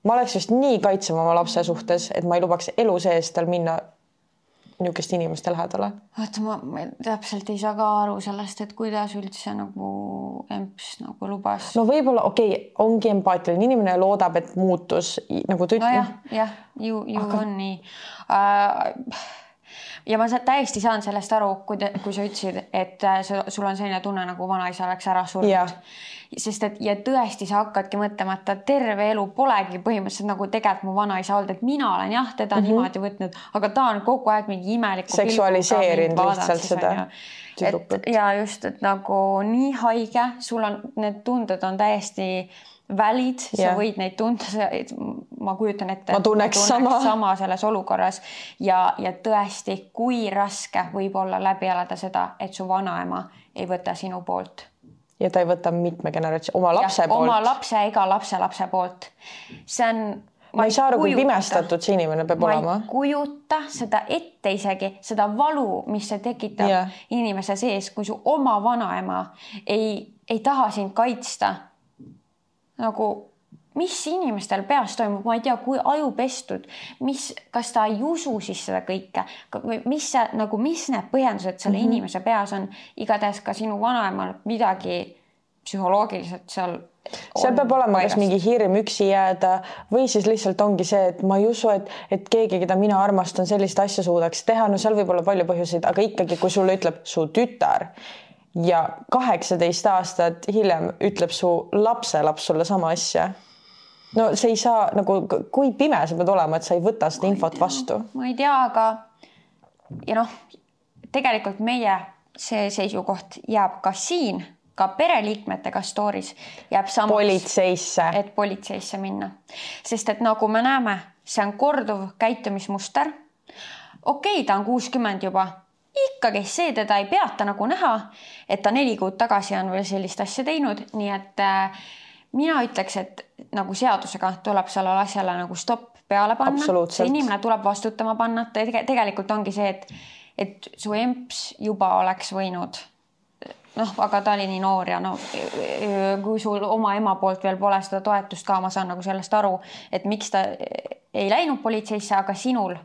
ma oleks vist nii kaitsev oma lapse suhtes, et ma ei lubaks elu sees tal minna niisuguste inimeste lähedale. vaata, ma, ma täpselt ei saa ka aru sellest, et kuidas üldse nagu emps nagu lubas. no võib-olla okei okay,, ongi empaatiline inimene ja loodab, et muutus nagu ta ütleb. nojah, jah, ju, ju Aga... on nii uh, ja ma täiesti saan sellest aru, kui te, kui sa ütlesid, et äh, sul on selline tunne, nagu vanaisa oleks ära surnud sest et ja tõesti, sa hakkadki mõtlema, et ta terve elu polegi põhimõtteliselt nagu tegelikult mu vanaisa olnud, et mina olen jah, teda mm -hmm. niimoodi võtnud, aga ta on kogu aeg mingi imeliku. seksualiseerinud lihtsalt seda. et ja just, et nagu nii haige, sul on, need tunded on täiesti valid, sa yeah. võid neid tunda, ma kujutan ette. ma tunneks sama. sama selles olukorras ja, ja tõesti, kui raske võib olla läbi elada seda, et su vanaema ei võta sinu poolt ja ta ei võta mitme generatsiooni, oma lapse ja, poolt. oma lapse ega lapselapse poolt. see on. ma ei saa aru, kui pimestatud see inimene peab ma olema. kujuta seda ette isegi, seda valu, mis see tekitab ja. inimese sees, kui su oma vanaema ei, ei taha sind kaitsta. Nagu mis inimestel peas toimub, ma ei tea, kui ajupestud, mis, kas ta ei usu siis seda kõike mis see nagu, mis need põhjendused selle mm -hmm. inimese peas on, igatahes ka sinu vanaemal midagi psühholoogiliselt seal seal peab olema kas mingi hirm üksi jääda või siis lihtsalt ongi see, et ma ei usu, et, et keegi, keda mina armastan, sellist asja suudaks teha, no seal võib olla palju põhjuseid, aga ikkagi, kui sulle ütleb su tütar ja kaheksateist aastat hiljem ütleb su lapselaps sulle sama asja no see ei saa nagu, kui pime sa pead olema, et sa ei võta seda infot vastu? ma ei tea, aga ja noh, tegelikult meie see seisukoht jääb ka siin, ka pereliikmetega story's jääb samaks. politseisse. et politseisse minna, sest et nagu me näeme, see on korduv käitumismuster. okei okay,, ta on kuuskümmend juba ikkagi see teda ei peata nagu näha, et ta neli kuud tagasi on veel sellist asja teinud, nii et äh, mina ütleks, et nagu seadusega tuleb sellele asjale nagu stopp peale panna. see inimene tuleb vastutama panna, tegelikult ongi see, et, et su emps juba oleks võinud noh, aga ta oli nii noor ja no kui sul oma ema poolt veel pole seda toetust ka, ma saan nagu sellest aru, et miks ta ei läinud politseisse, aga sinul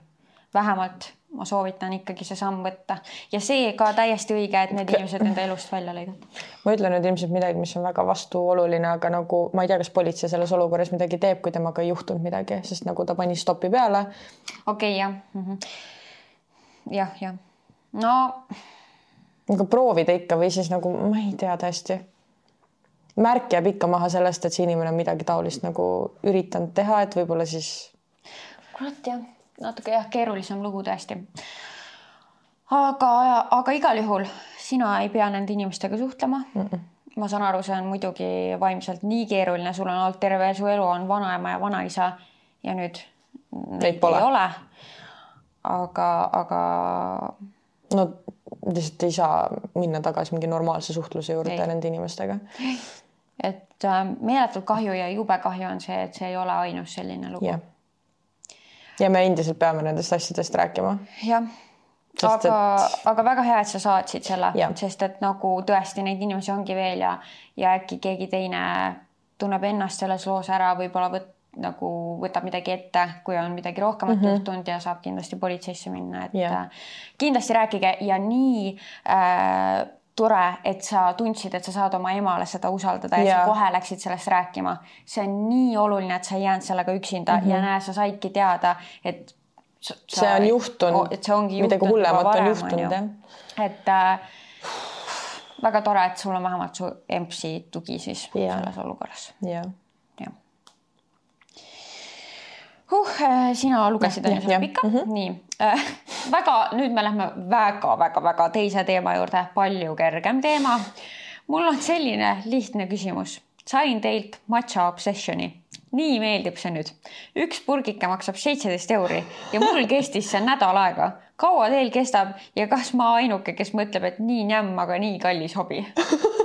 vähemalt ma soovitan ikkagi see samm võtta ja see ka täiesti õige, et need inimesed enda elust välja lõigata. ma ütlen nüüd ilmselt midagi, mis on väga vastuoluline, aga nagu ma ei tea, kas politsei selles olukorras midagi teeb, kui temaga ei juhtunud midagi, sest nagu ta pani stopi peale. okei okay,, jah mm -hmm.. jah, jah, no. aga proovida ikka või siis nagu ma ei tea tõesti. märk jääb ikka maha sellest, et see inimene on midagi taolist nagu üritanud teha, et võib-olla siis. kurat jah natuke jah, keerulisem lugu tõesti. aga, aga igal juhul sina ei pea nende inimestega suhtlema mm. -mm ma saan aru, see on muidugi vaimselt nii keeruline, sul on olnud terve su elu on vanaema ja vanaisa ja nüüd neid pole. ei ole. aga, aga. no lihtsalt ei saa minna tagasi mingi normaalse suhtluse juurde ei. nende inimestega. et äh, meeletult kahju ja jube kahju on see, et see ei ole ainus selline lugu yeah ja me endiselt peame nendest asjadest rääkima. jah, aga et..., aga väga hea, et sa saatsid selle, sest et nagu tõesti neid inimesi ongi veel ja, ja äkki keegi teine tunneb ennast selles loos ära, võib-olla võt-, nagu võtab midagi ette, kui on midagi rohkemat mm -hmm. juhtunud ja saab kindlasti politseisse minna, et yeah. kindlasti rääkige ja nii äh, tore, et sa tundsid, et sa saad oma emale seda usaldada ja, ja sa kohe läksid sellest rääkima. see on nii oluline, et sa ei jäänud sellega üksinda mm -hmm. ja näe, sa saidki teada, et sa, see on juhtunud, et see ongi midagi hullemat on juhtunud jah. et äh, väga tore, et sul on vähemalt su empsi tugi siis ja. selles olukorras. jah huh, äh, sina lugesid ju seda pikka mm, -hmm. nii äh, väga, nüüd me lähme väga-väga-väga teise teema juurde, palju kergem teema. mul on selline lihtne küsimus, sain teilt matša obsessioni, nii meeldib see nüüd. üks purgike maksab seitseteist euri ja mul kestis see nädal aega. kaua teil kestab ja kas ma ainuke, kes mõtleb, et nii nämm, aga nii kallis hobi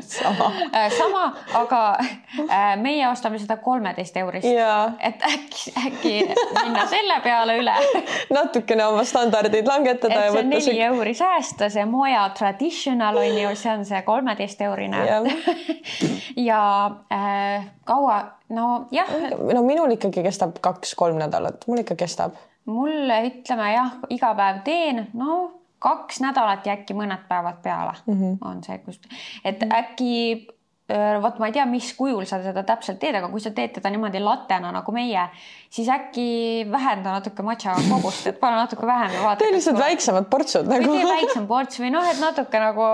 sama Äh, sama, aga äh, meie ostame seda kolmeteist eurist. ja et äkki, äkki minna selle peale üle, natukene oma standardid langetada et ja see neli euri säästa, see Moja traditional on ju, see on see kolmeteist eurine. Jah. ja äh, kaua, nojah, no minul ikkagi kestab kaks-kolm nädalat, mul ikka kestab. mulle ütleme jah, iga päev teen, no kaks nädalat ja äkki mõned päevad peale mm. -hmm. on see, kus, et äkki öö, vot ma ei tea, mis kujul sa seda täpselt teed, aga kui sa teed teda niimoodi latena nagu meie, siis äkki vähenda natuke matša kogust, et pane natuke vähem ja vaata. tee lihtsalt väiksemad portsud nagu tee. väiksem ports või noh, et natuke nagu,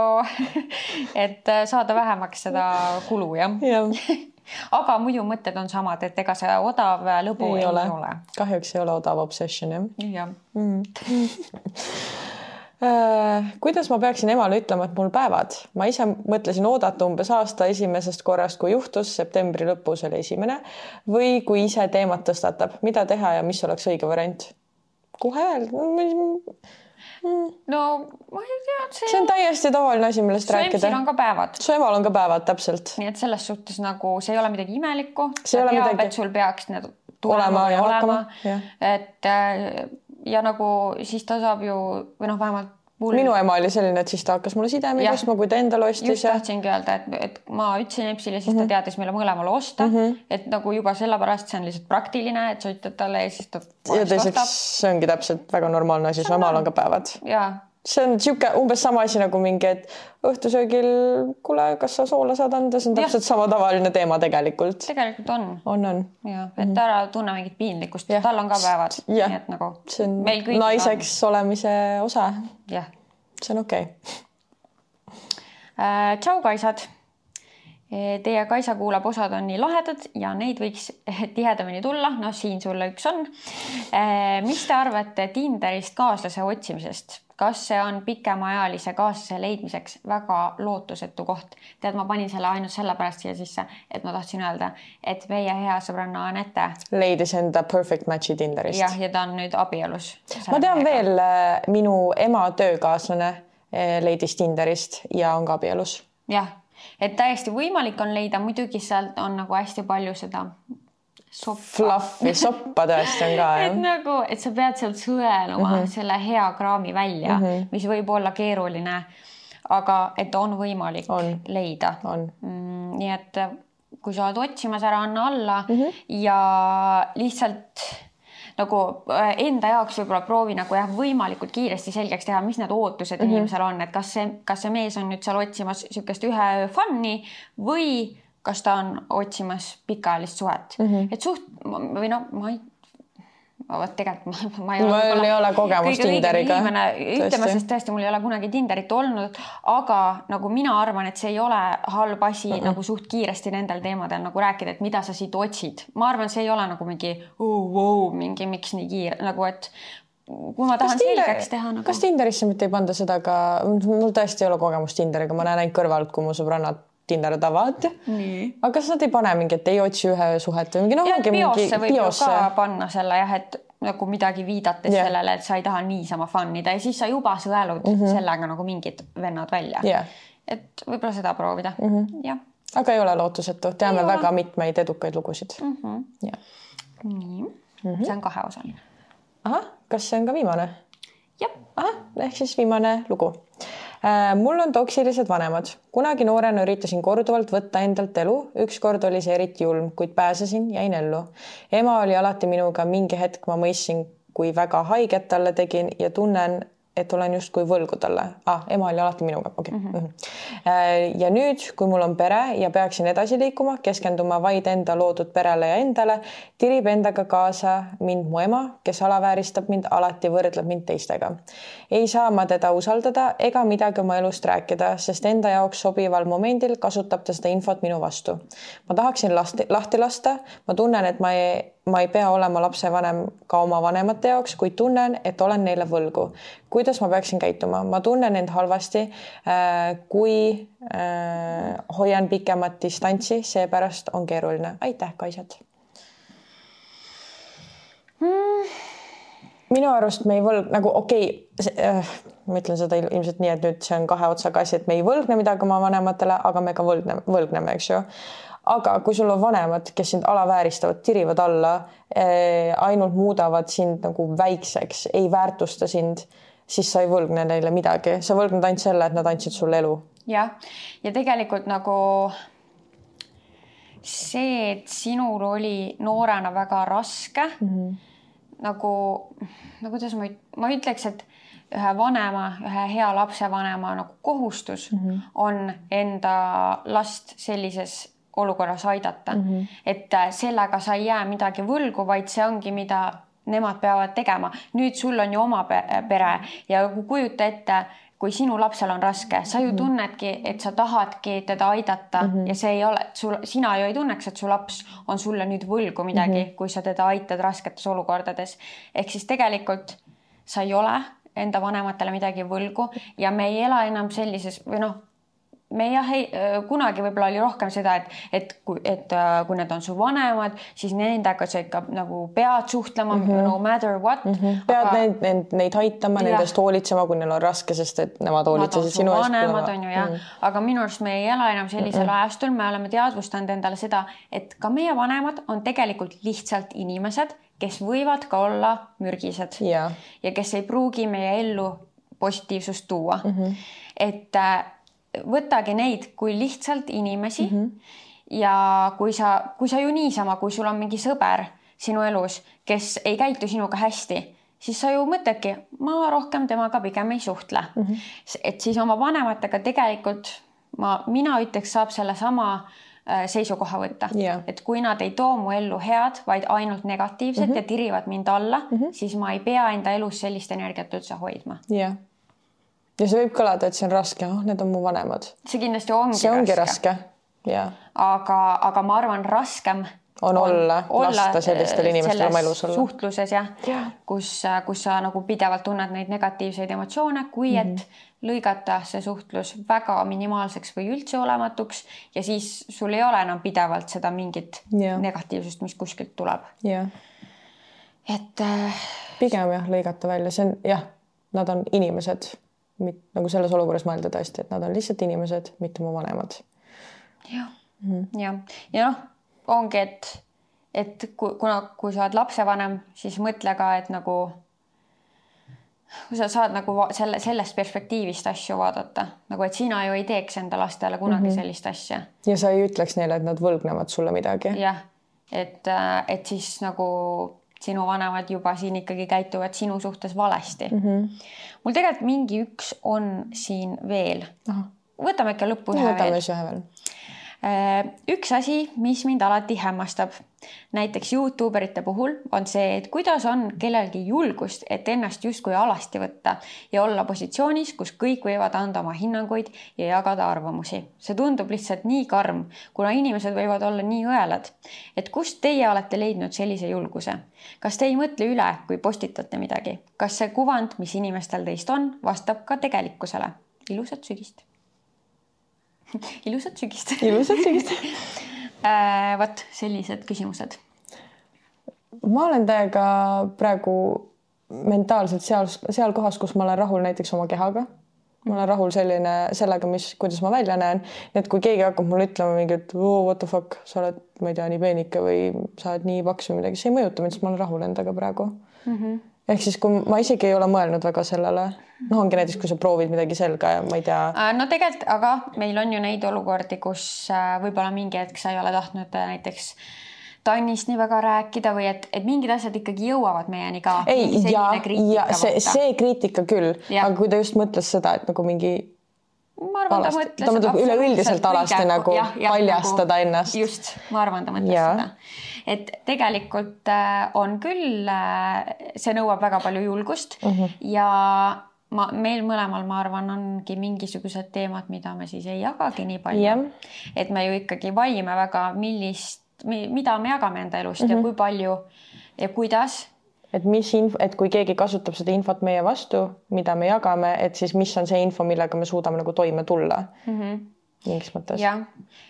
et äh, saada vähemaks seda kulu jah. jah, aga muidu mõtted on samad, et ega see odav lõbu ei ei, ole, ole., kahjuks ei ole odav obsession jah jah, Äh, kuidas ma peaksin emale ütlema, et mul päevad, ma ise mõtlesin oodata umbes aasta esimesest korrast, kui juhtus, septembri lõpus oli esimene või kui ise teemat tõstatab, mida teha ja mis oleks õige variant? kohe öelda, no ma ei tea, see, see on täiesti tavaline asi, millest su rääkida EMS-il. on ka päevad, su emal on ka päevad täpselt. nii et selles suhtes nagu see ei ole midagi imelikku. See ei ole teab, midagi- et sul peaks need Olema tulema ja olema jah., et äh, ja nagu siis ta saab ju või noh, vähemalt mul minu ema oli selline, et siis ta hakkas mulle sidemeid ostma, kui ta endale ostis just ja tahtsingi öelda, et, et ma ütlesin Epsile, siis Mhm. ta teadis meile mõlemale osta mm, -hmm. et nagu juba sellepärast see on lihtsalt praktiline, et sa ütled talle ja siis ta ja teiseks see ongi täpselt väga normaalne asi, su emal on ka päevad. ja see on niisugune umbes sama asi nagu mingi, et õhtusöögil, kuule, kas sa soola saad anda, see on Jah. täpselt sama tavaline teema tegelikult. tegelikult on on, on. ja et ära tunne mingit piinlikkust, tal on ka päevad, Jah. nii et nagu see on naiseks olemise osa. on. jah see on okei okay.. äh,. tšau, Kaisad. Teie Kaisa kuulab osad on nii lahedad ja neid võiks tihedamini tulla, noh, siin sulle üks on. mis te arvate Tinderist kaaslase otsimisest? kas see on pikemaajalise kaaslase leidmiseks väga lootusetu koht? tead, ma panin selle ainult sellepärast siia sisse, et ma tahtsin öelda, et meie hea sõbranna Anette leidis enda perfect match'i Tinderist. jah, ja ta on nüüd abielus. ma tean. veel, minu ema töökaaslane eh, leidis Tinderist ja on ka abielus. jah, et täiesti võimalik on leida, muidugi sealt on nagu hästi palju seda soppa. Fluffi soppa tõesti on ka et jah. nagu, et sa pead sealt sõeluma mm -hmm. selle hea kraami välja mm, -hmm. mis võib olla keeruline, aga et on võimalik On. leida on. mm,. nii et äh, kui sa oled otsimas, ära anna alla mm -hmm. ja lihtsalt nagu äh, enda jaoks võib-olla proovi nagu jah, võimalikult kiiresti selgeks teha, mis need ootused mm -hmm. inimesel on, et kas see, kas see mees on nüüd seal otsimas niisugust ühe öö fun'i või kas ta on otsimas pikaajalist suhet mm, -hmm. et suht või noh, ma ei vot tegelikult ma, ma ei Mul võib-olla ei ole kogemust Tinderiga, tõesti. sest tõesti mul ei ole kunagi Tinderit olnud, aga nagu mina arvan, et see ei ole halb asi mm -mm. nagu suht kiiresti nendel teemadel nagu rääkida, et mida sa siit otsid. ma arvan, see ei ole nagu mingi oh, wow, mingi miks nii kiire nagu, et kui ma tahan selgeks teha nagu kas Tinderisse mitte ei panda seda ka, mul tõesti ei ole kogemust Tinderiga, ma näen ainult kõrvalt, kui mu sõbrannad tinderdavad. aga kas nad ei pane mingit, ei otsi ühe suhet või mingi noh, biosse võib biosse ju ka panna selle jah, et nagu midagi viidates yeah. sellele, et sa ei taha niisama fun ida ja siis sa juba sõelud mm -hmm. sellega nagu mingid vennad välja Jah. et võib-olla seda proovida mm -hmm. jah aga ei ole lootusetu, teame Ei ole. väga mitmeid edukaid lugusid mm. -hmm. Ja. nii mm, -hmm. see on kaheosaline. ahah, kas see on ka viimane? jah, ahah, ehk siis viimane lugu. Mul on toksilised vanemad. kunagi noorena üritasin korduvalt võtta endalt elu, ükskord oli see eriti julm, kuid pääsesin, jäin ellu. ema oli alati minuga, mingi hetk ma mõistsin, kui väga haiget talle tegin ja tunnen, et olen justkui võlgu talle ah,. ema oli alati minuga, okei okay. mm. -hmm. ja nüüd, kui mul on pere ja peaksin edasi liikuma, keskenduma vaid enda loodud perele ja endale, tirib endaga kaasa mind mu ema, kes alavääristab mind, alati võrdleb mind teistega. ei saa ma teda usaldada ega midagi oma elust rääkida, sest enda jaoks sobival momendil kasutab ta seda infot minu vastu. ma tahaksin lasti, lahti lasta, ma tunnen, et ma ei ma ei pea olema lapsevanem ka oma vanemate jaoks, kuid tunnen, et olen neile võlgu. kuidas ma peaksin käituma, ma tunnen end halvasti, kui äh, hoian pikemat distantsi, seepärast on keeruline. aitäh, Kaisat minu arust me ei võlg nagu okei okay, äh,, ma ütlen seda ilmselt nii, et nüüd see on kahe otsaga asi, et me ei võlgne midagi oma vanematele, aga me ka võlgneme, võlgneme, eks ju aga kui sul on vanemad, kes sind alavääristavad, tirivad alla äh,, ainult muudavad sind nagu väikseks, ei väärtusta sind, siis sa ei võlgne neile midagi, sa võlgned ainult selle, et nad andsid sulle elu. jah, ja tegelikult nagu see, et sinul oli noorena väga raske mm, -hmm. nagu, no kuidas ma, ma ütleks, et ühe vanema, ühe hea lapsevanema nagu kohustus mm -hmm. on enda last sellises olukorras aidata mm. -hmm. et äh, sellega sa ei jää midagi võlgu, vaid see ongi, mida nemad peavad tegema. nüüd sul on ju oma pere ja kujuta ette, kui sinu lapsel on raske, sa ju mhm. tunnedki, et sa tahadki teda aidata mm -hmm. ja see ei ole, sul, sina ju ei tunneks, et su laps on sulle nüüd võlgu midagi mm, -hmm. kui sa teda aitad rasketes olukordades. ehk siis tegelikult sa ei ole enda vanematele midagi võlgu ja me ei ela enam sellises või noh, me jah ei, kunagi võib-olla oli rohkem seda, et, et kui, et kui need on su vanemad, siis nendega sa ikka nagu pead suhtlema mm -hmm. no matter what mm. -hmm. pead aga... neid, neid, neid aitama, nendest hoolitsema, kui neil on raske, sest et nemad hoolitsesid sinu eest. vanemad on ju jah mm, -hmm. aga minu arust me ei ela enam sellisel mm -hmm. ajastul, me oleme teadvustanud endale seda, et ka meie vanemad on tegelikult lihtsalt inimesed, kes võivad ka olla mürgised ja, ja kes ei pruugi meie ellu positiivsust tuua mm. -hmm. et võtagi neid kui lihtsalt inimesi mm. -hmm. ja kui sa, kui sa ju niisama, kui sul on mingi sõber sinu elus, kes ei käitu sinuga hästi, siis sa ju mõtledki, ma rohkem temaga pigem ei suhtle mm. -hmm. et siis oma vanematega tegelikult ma, mina ütleks, saab sellesama äh, seisukoha võtta yeah., et kui nad ei too mu ellu head, vaid ainult negatiivset mm -hmm. ja tirivad mind alla mm, -hmm. siis ma ei pea enda elus sellist energiat üldse hoidma. jah yeah ja see võib kõlada, et see on raske, oh, need on mu vanemad. see kindlasti ongi see ongi raske, raske., jaa. aga, aga ma arvan, raskem on, olla, lasta sellistel inimestel oma elus olla. suhtluses jah ja., kus, kus sa nagu pidevalt tunned neid negatiivseid emotsioone, kui mm -hmm. et. Lõigata see suhtlus väga minimaalseks või üldse olematuks ja siis sul ei ole enam pidevalt seda mingit ja. negatiivsust, mis kuskilt tuleb. et äh.... pigem jah, lõigata välja, see on jah, nad on inimesed nagu selles olukorras mõelda tõesti, et nad on lihtsalt inimesed, mitte mu vanemad. jah mm -hmm., jah, ja noh, ongi, et, et kuna, kui sa oled lapsevanem, siis mõtle ka, et nagu kui sa saad nagu selle, sellest perspektiivist asju vaadata, nagu et sina ju ei teeks enda lastele kunagi mm -hmm. sellist asja. ja sa ei ütleks neile, et nad võlgnevad sulle midagi. jah, et, et siis nagu sinu vanemad juba siin ikkagi käituvad sinu suhtes valesti mm. -hmm. mul tegelikult mingi üks on siin veel. võtame ikka lõppu veel. ühe veel Äh, üks asi, mis mind alati hämmastab, näiteks Youtube erite puhul on see, et kuidas on kellelgi julgust, et ennast justkui alasti võtta ja olla positsioonis, kus kõik võivad anda oma hinnanguid ja jagada arvamusi. see tundub lihtsalt nii karm, kuna inimesed võivad olla nii õelad. et kust teie olete leidnud sellise julguse? kas te ei mõtle üle, kui postitate midagi? kas see kuvand, mis inimestel teist on, vastab ka tegelikkusele? ilusat sügist ilusat sügist ilusat sügist äh, vot sellised küsimused. ma olen täiega praegu mentaalselt seal, seal kohas, kus ma olen rahul näiteks oma kehaga. ma olen rahul selline sellega, mis, kuidas ma välja näen, nii et kui keegi hakkab mulle ütlema mingit oh, what the fuck, sa oled, ma ei tea, nii peenike või sa oled nii paks või midagi, see ei mõjuta mind, sest ma olen rahul endaga praegu mm. -hmm ehk siis, kui ma isegi ei ole mõelnud väga sellele, noh, ongi näiteks, kui sa proovid midagi selga ja ma ei tea. Äh, no tegelikult, aga meil on ju neid olukordi, kus äh, võib-olla mingi hetk sa ei ole tahtnud äh, näiteks tannist nii väga rääkida või et, et mingid asjad ikkagi jõuavad meieni ka. ei, ja, ja see, see kriitika küll, aga kui ta just mõtles seda, et nagu mingi ma arvan, ta mõtles. ta mõtleb üleüldiselt alasti nagu ja, ja, paljastada nagu, ennast. just, ma arvan, ta mõtles ja. seda. et tegelikult äh, on küll, äh, see nõuab väga palju julgust mm -hmm. ja ma, meil mõlemal, ma arvan, ongi mingisugused teemad, mida me siis ei jagagi nii palju et me ju ikkagi valime väga, millist, mida me jagame enda elust mm -hmm. ja mhm. kui palju ja kuidas et mis info, et kui keegi kasutab seda infot meie vastu, mida me jagame, et siis mis on see info, millega me suudame nagu toime tulla mm. -hmm. mingis mõttes. jah,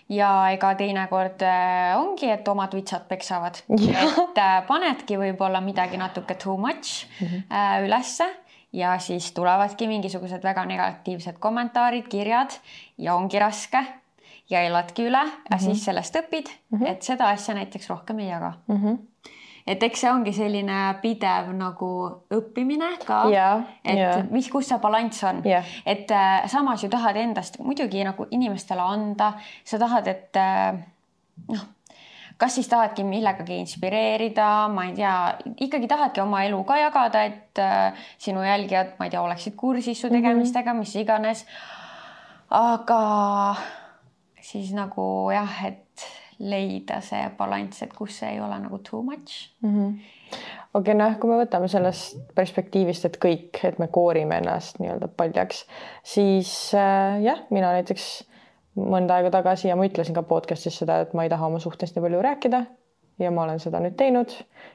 ja ega teinekord äh, ongi, et omad vitsad peksavad, et äh, panedki võib-olla midagi natuke too much mm -hmm. ülesse ja siis tulevadki mingisugused väga negatiivsed kommentaarid, kirjad ja ongi raske ja eladki üle mm, -hmm. siis sellest õpid mm, -hmm. et seda asja näiteks rohkem ei jaga mm. -hmm et eks see ongi selline pidev nagu õppimine ka yeah,, et yeah. mis, kus see balanss on yeah., et äh, samas ju tahad endast muidugi nagu inimestele anda, sa tahad, et äh, noh, kas siis tahadki millegagi inspireerida, ma ei tea, ikkagi tahadki oma elu ka jagada, et äh, sinu jälgijad, ma ei tea, oleksid kursis su mhm. tegemistega mm, -hmm. mis iganes. aga siis nagu jah, et leida see balanss, et kus see ei ole nagu too much. Mm -hmm.. okei okay,, noh, kui me võtame sellest perspektiivist, et kõik, et me koorime ennast nii-öelda paljaks, siis äh, jah, mina näiteks mõnda aega tagasi ja ma ütlesin ka podcast'is seda, et ma ei taha oma suhtest nii palju rääkida ja ma olen seda nüüd teinud.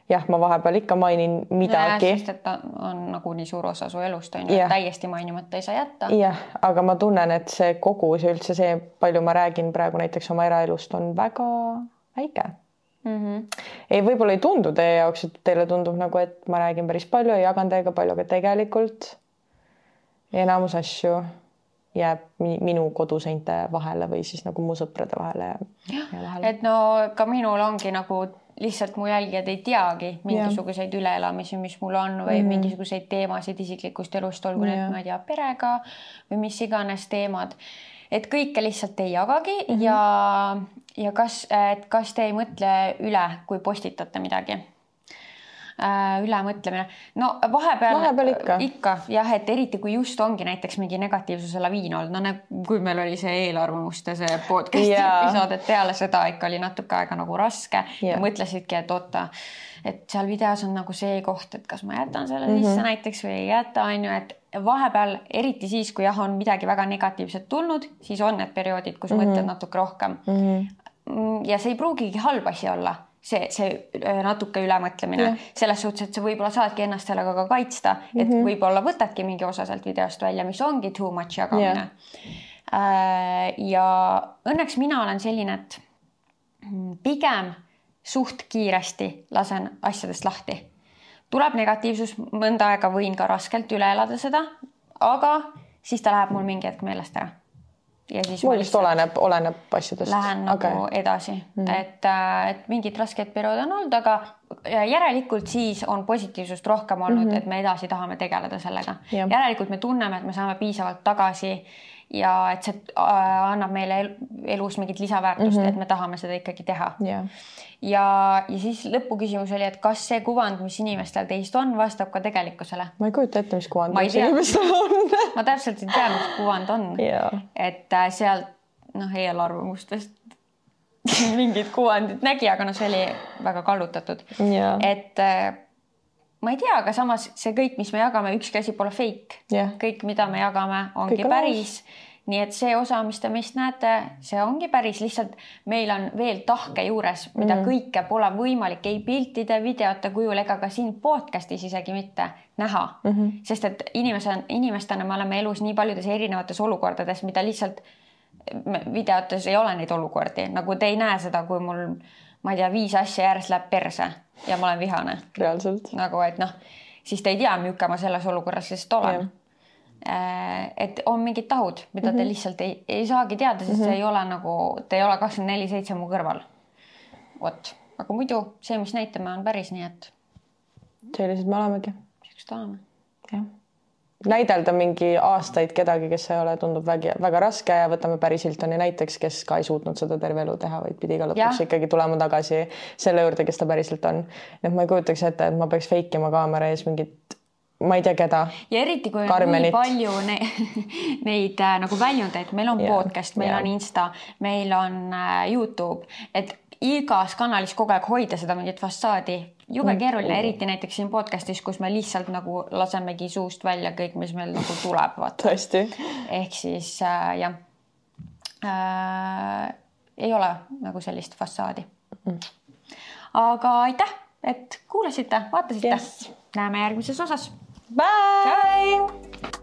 jah, ma vahepeal ikka mainin midagi. sest et ta on nagu nii suur osa su elust on ju, täiesti mainimata ei saa jätta. jah, aga ma tunnen, et see kogus ja üldse see, palju ma räägin praegu näiteks oma eraelust, on väga väike mm. -hmm. ei, võib-olla ei tundu teie jaoks, et teile tundub nagu, et ma räägin päris palju ja jagan teiega palju, aga tegelikult enamus asju jääb minu koduseinte vahele või siis nagu mu sõprade vahele ja, ja et no ka minul ongi nagu lihtsalt mu jälgijad ei teagi mingisuguseid üleelamisi, mis mul on või mm. mingisuguseid teemasid isiklikust elust, olgu need, ma ei tea, perega või mis iganes teemad. et kõike lihtsalt ei jagagi mm -hmm. ja, ja kas, et kas te ei mõtle üle, kui postitate midagi ülemõtlemine. no vahepeal, vahepeal ikka, ikka jah, et eriti kui just ongi näiteks mingi negatiivsuse laviin olnud, no nagu kui meil oli see eelarvamuste see podcast'i yeah. episood, et peale seda ikka oli natuke aega nagu raske yeah. ja mõtlesidki, et oota, et seal videos on nagu see koht, et kas ma jätan selle mm -hmm. sisse näiteks või ei jäta, on ju, et vahepeal, eriti siis, kui jah, on midagi väga negatiivset tulnud, siis on need perioodid, kus mm -hmm. mõtled natuke rohkem mm. -hmm. ja see ei pruugigi halb asi olla see, see äh, natuke ülemõtlemine yeah. selles suhtes, et sa võib-olla saadki ennast sellega ka kaitsta, et mm -hmm. võib-olla võtadki mingi osa sealt videost välja, mis ongi too much jagamine yeah.. ja õnneks mina olen selline, et pigem suht kiiresti lasen asjadest lahti. tuleb negatiivsus, mõnda aega võin ka raskelt üle elada seda, aga siis ta läheb mul mingi hetk meelest ära ja siis mul vist oleneb, oleneb asjadest. Lähen nagu okay. edasi mm, -hmm. et, äh, et mingid rasked perioodid on olnud, aga järelikult siis on positiivsust rohkem olnud mm, -hmm. et me edasi tahame tegeleda sellega. järelikult me tunneme, et me saame piisavalt tagasi ja et see äh, annab meile elus mingit lisaväärtust mm, -hmm. et me tahame seda ikkagi teha. Yeah ja, ja siis lõpuküsimus oli, et kas see kuvand, mis inimestel teist on, vastab ka tegelikkusele? ma ei kujuta ette, mis kuvand inimestel on. Ma täpselt ei tea, mis kuvand on. Yeah.. et äh, sealt noh, eelarvamustest mingid kuvandid nägi, aga noh, see oli väga kallutatud. Yeah.. et äh, ma ei tea, aga samas see kõik, mis me jagame, ükski asi pole fake yeah.. kõik, mida me jagame, ongi kõik päris nii et see osa, mis te meist näete, see ongi päris lihtsalt, meil on veel tahke juures, mida mm. kõike pole võimalik ei piltide, videote kujul ega ka siin podcast'is isegi mitte näha mm. -hmm. sest et inimese, inimestena me oleme elus nii paljudes erinevates olukordades, mida lihtsalt videotes ei ole neid olukordi, nagu te ei näe seda, kui mul, ma ei tea, viis asja järjest läheb perse ja ma olen vihane. reaalselt. nagu, et noh, siis te ei tea, milline ma selles olukorras lihtsalt olen Äh, et on mingid tahud, mida mm -hmm. te mhm. lihtsalt ei, ei saagi teada, sest mm -hmm. see ei ole nagu, te ei ole kakskümmend neli seitse mu kõrval. vot, aga muidu see, mis näitame, on päris nii, et. sellised me olemegi. sellised oleme. jah. Näidelda mingi aastaid kedagi, kes ei ole, tundub väga, väga raske ja võtame Paris Hiltoni näiteks, kes ka ei suutnud seda terve elu teha, vaid pidi ka lõpuks ja. ikkagi tulema tagasi selle juurde, kes ta päriselt on. et ma ei kujutaks ette, et ma peaks fake ima kaamera ees mingit ma ei tea, keda. ja eriti, kui on nii palju ne neid äh, nagu väljundeid, meil on ja, podcast, meil ja. on Insta, meil on äh, Youtube, et igas kanalis kogu aeg hoida seda mingit fassaadi, jube keeruline, eriti näiteks siin podcast'is, kus me lihtsalt nagu lasemegi suust välja kõik, mis meil nagu tuleb, vaata. tõesti. ehk siis äh, jah äh,, ei ole nagu sellist fassaadi mm.. aga aitäh, et kuulasite, vaatasite yes.. näeme järgmises osas Bye. Ciao.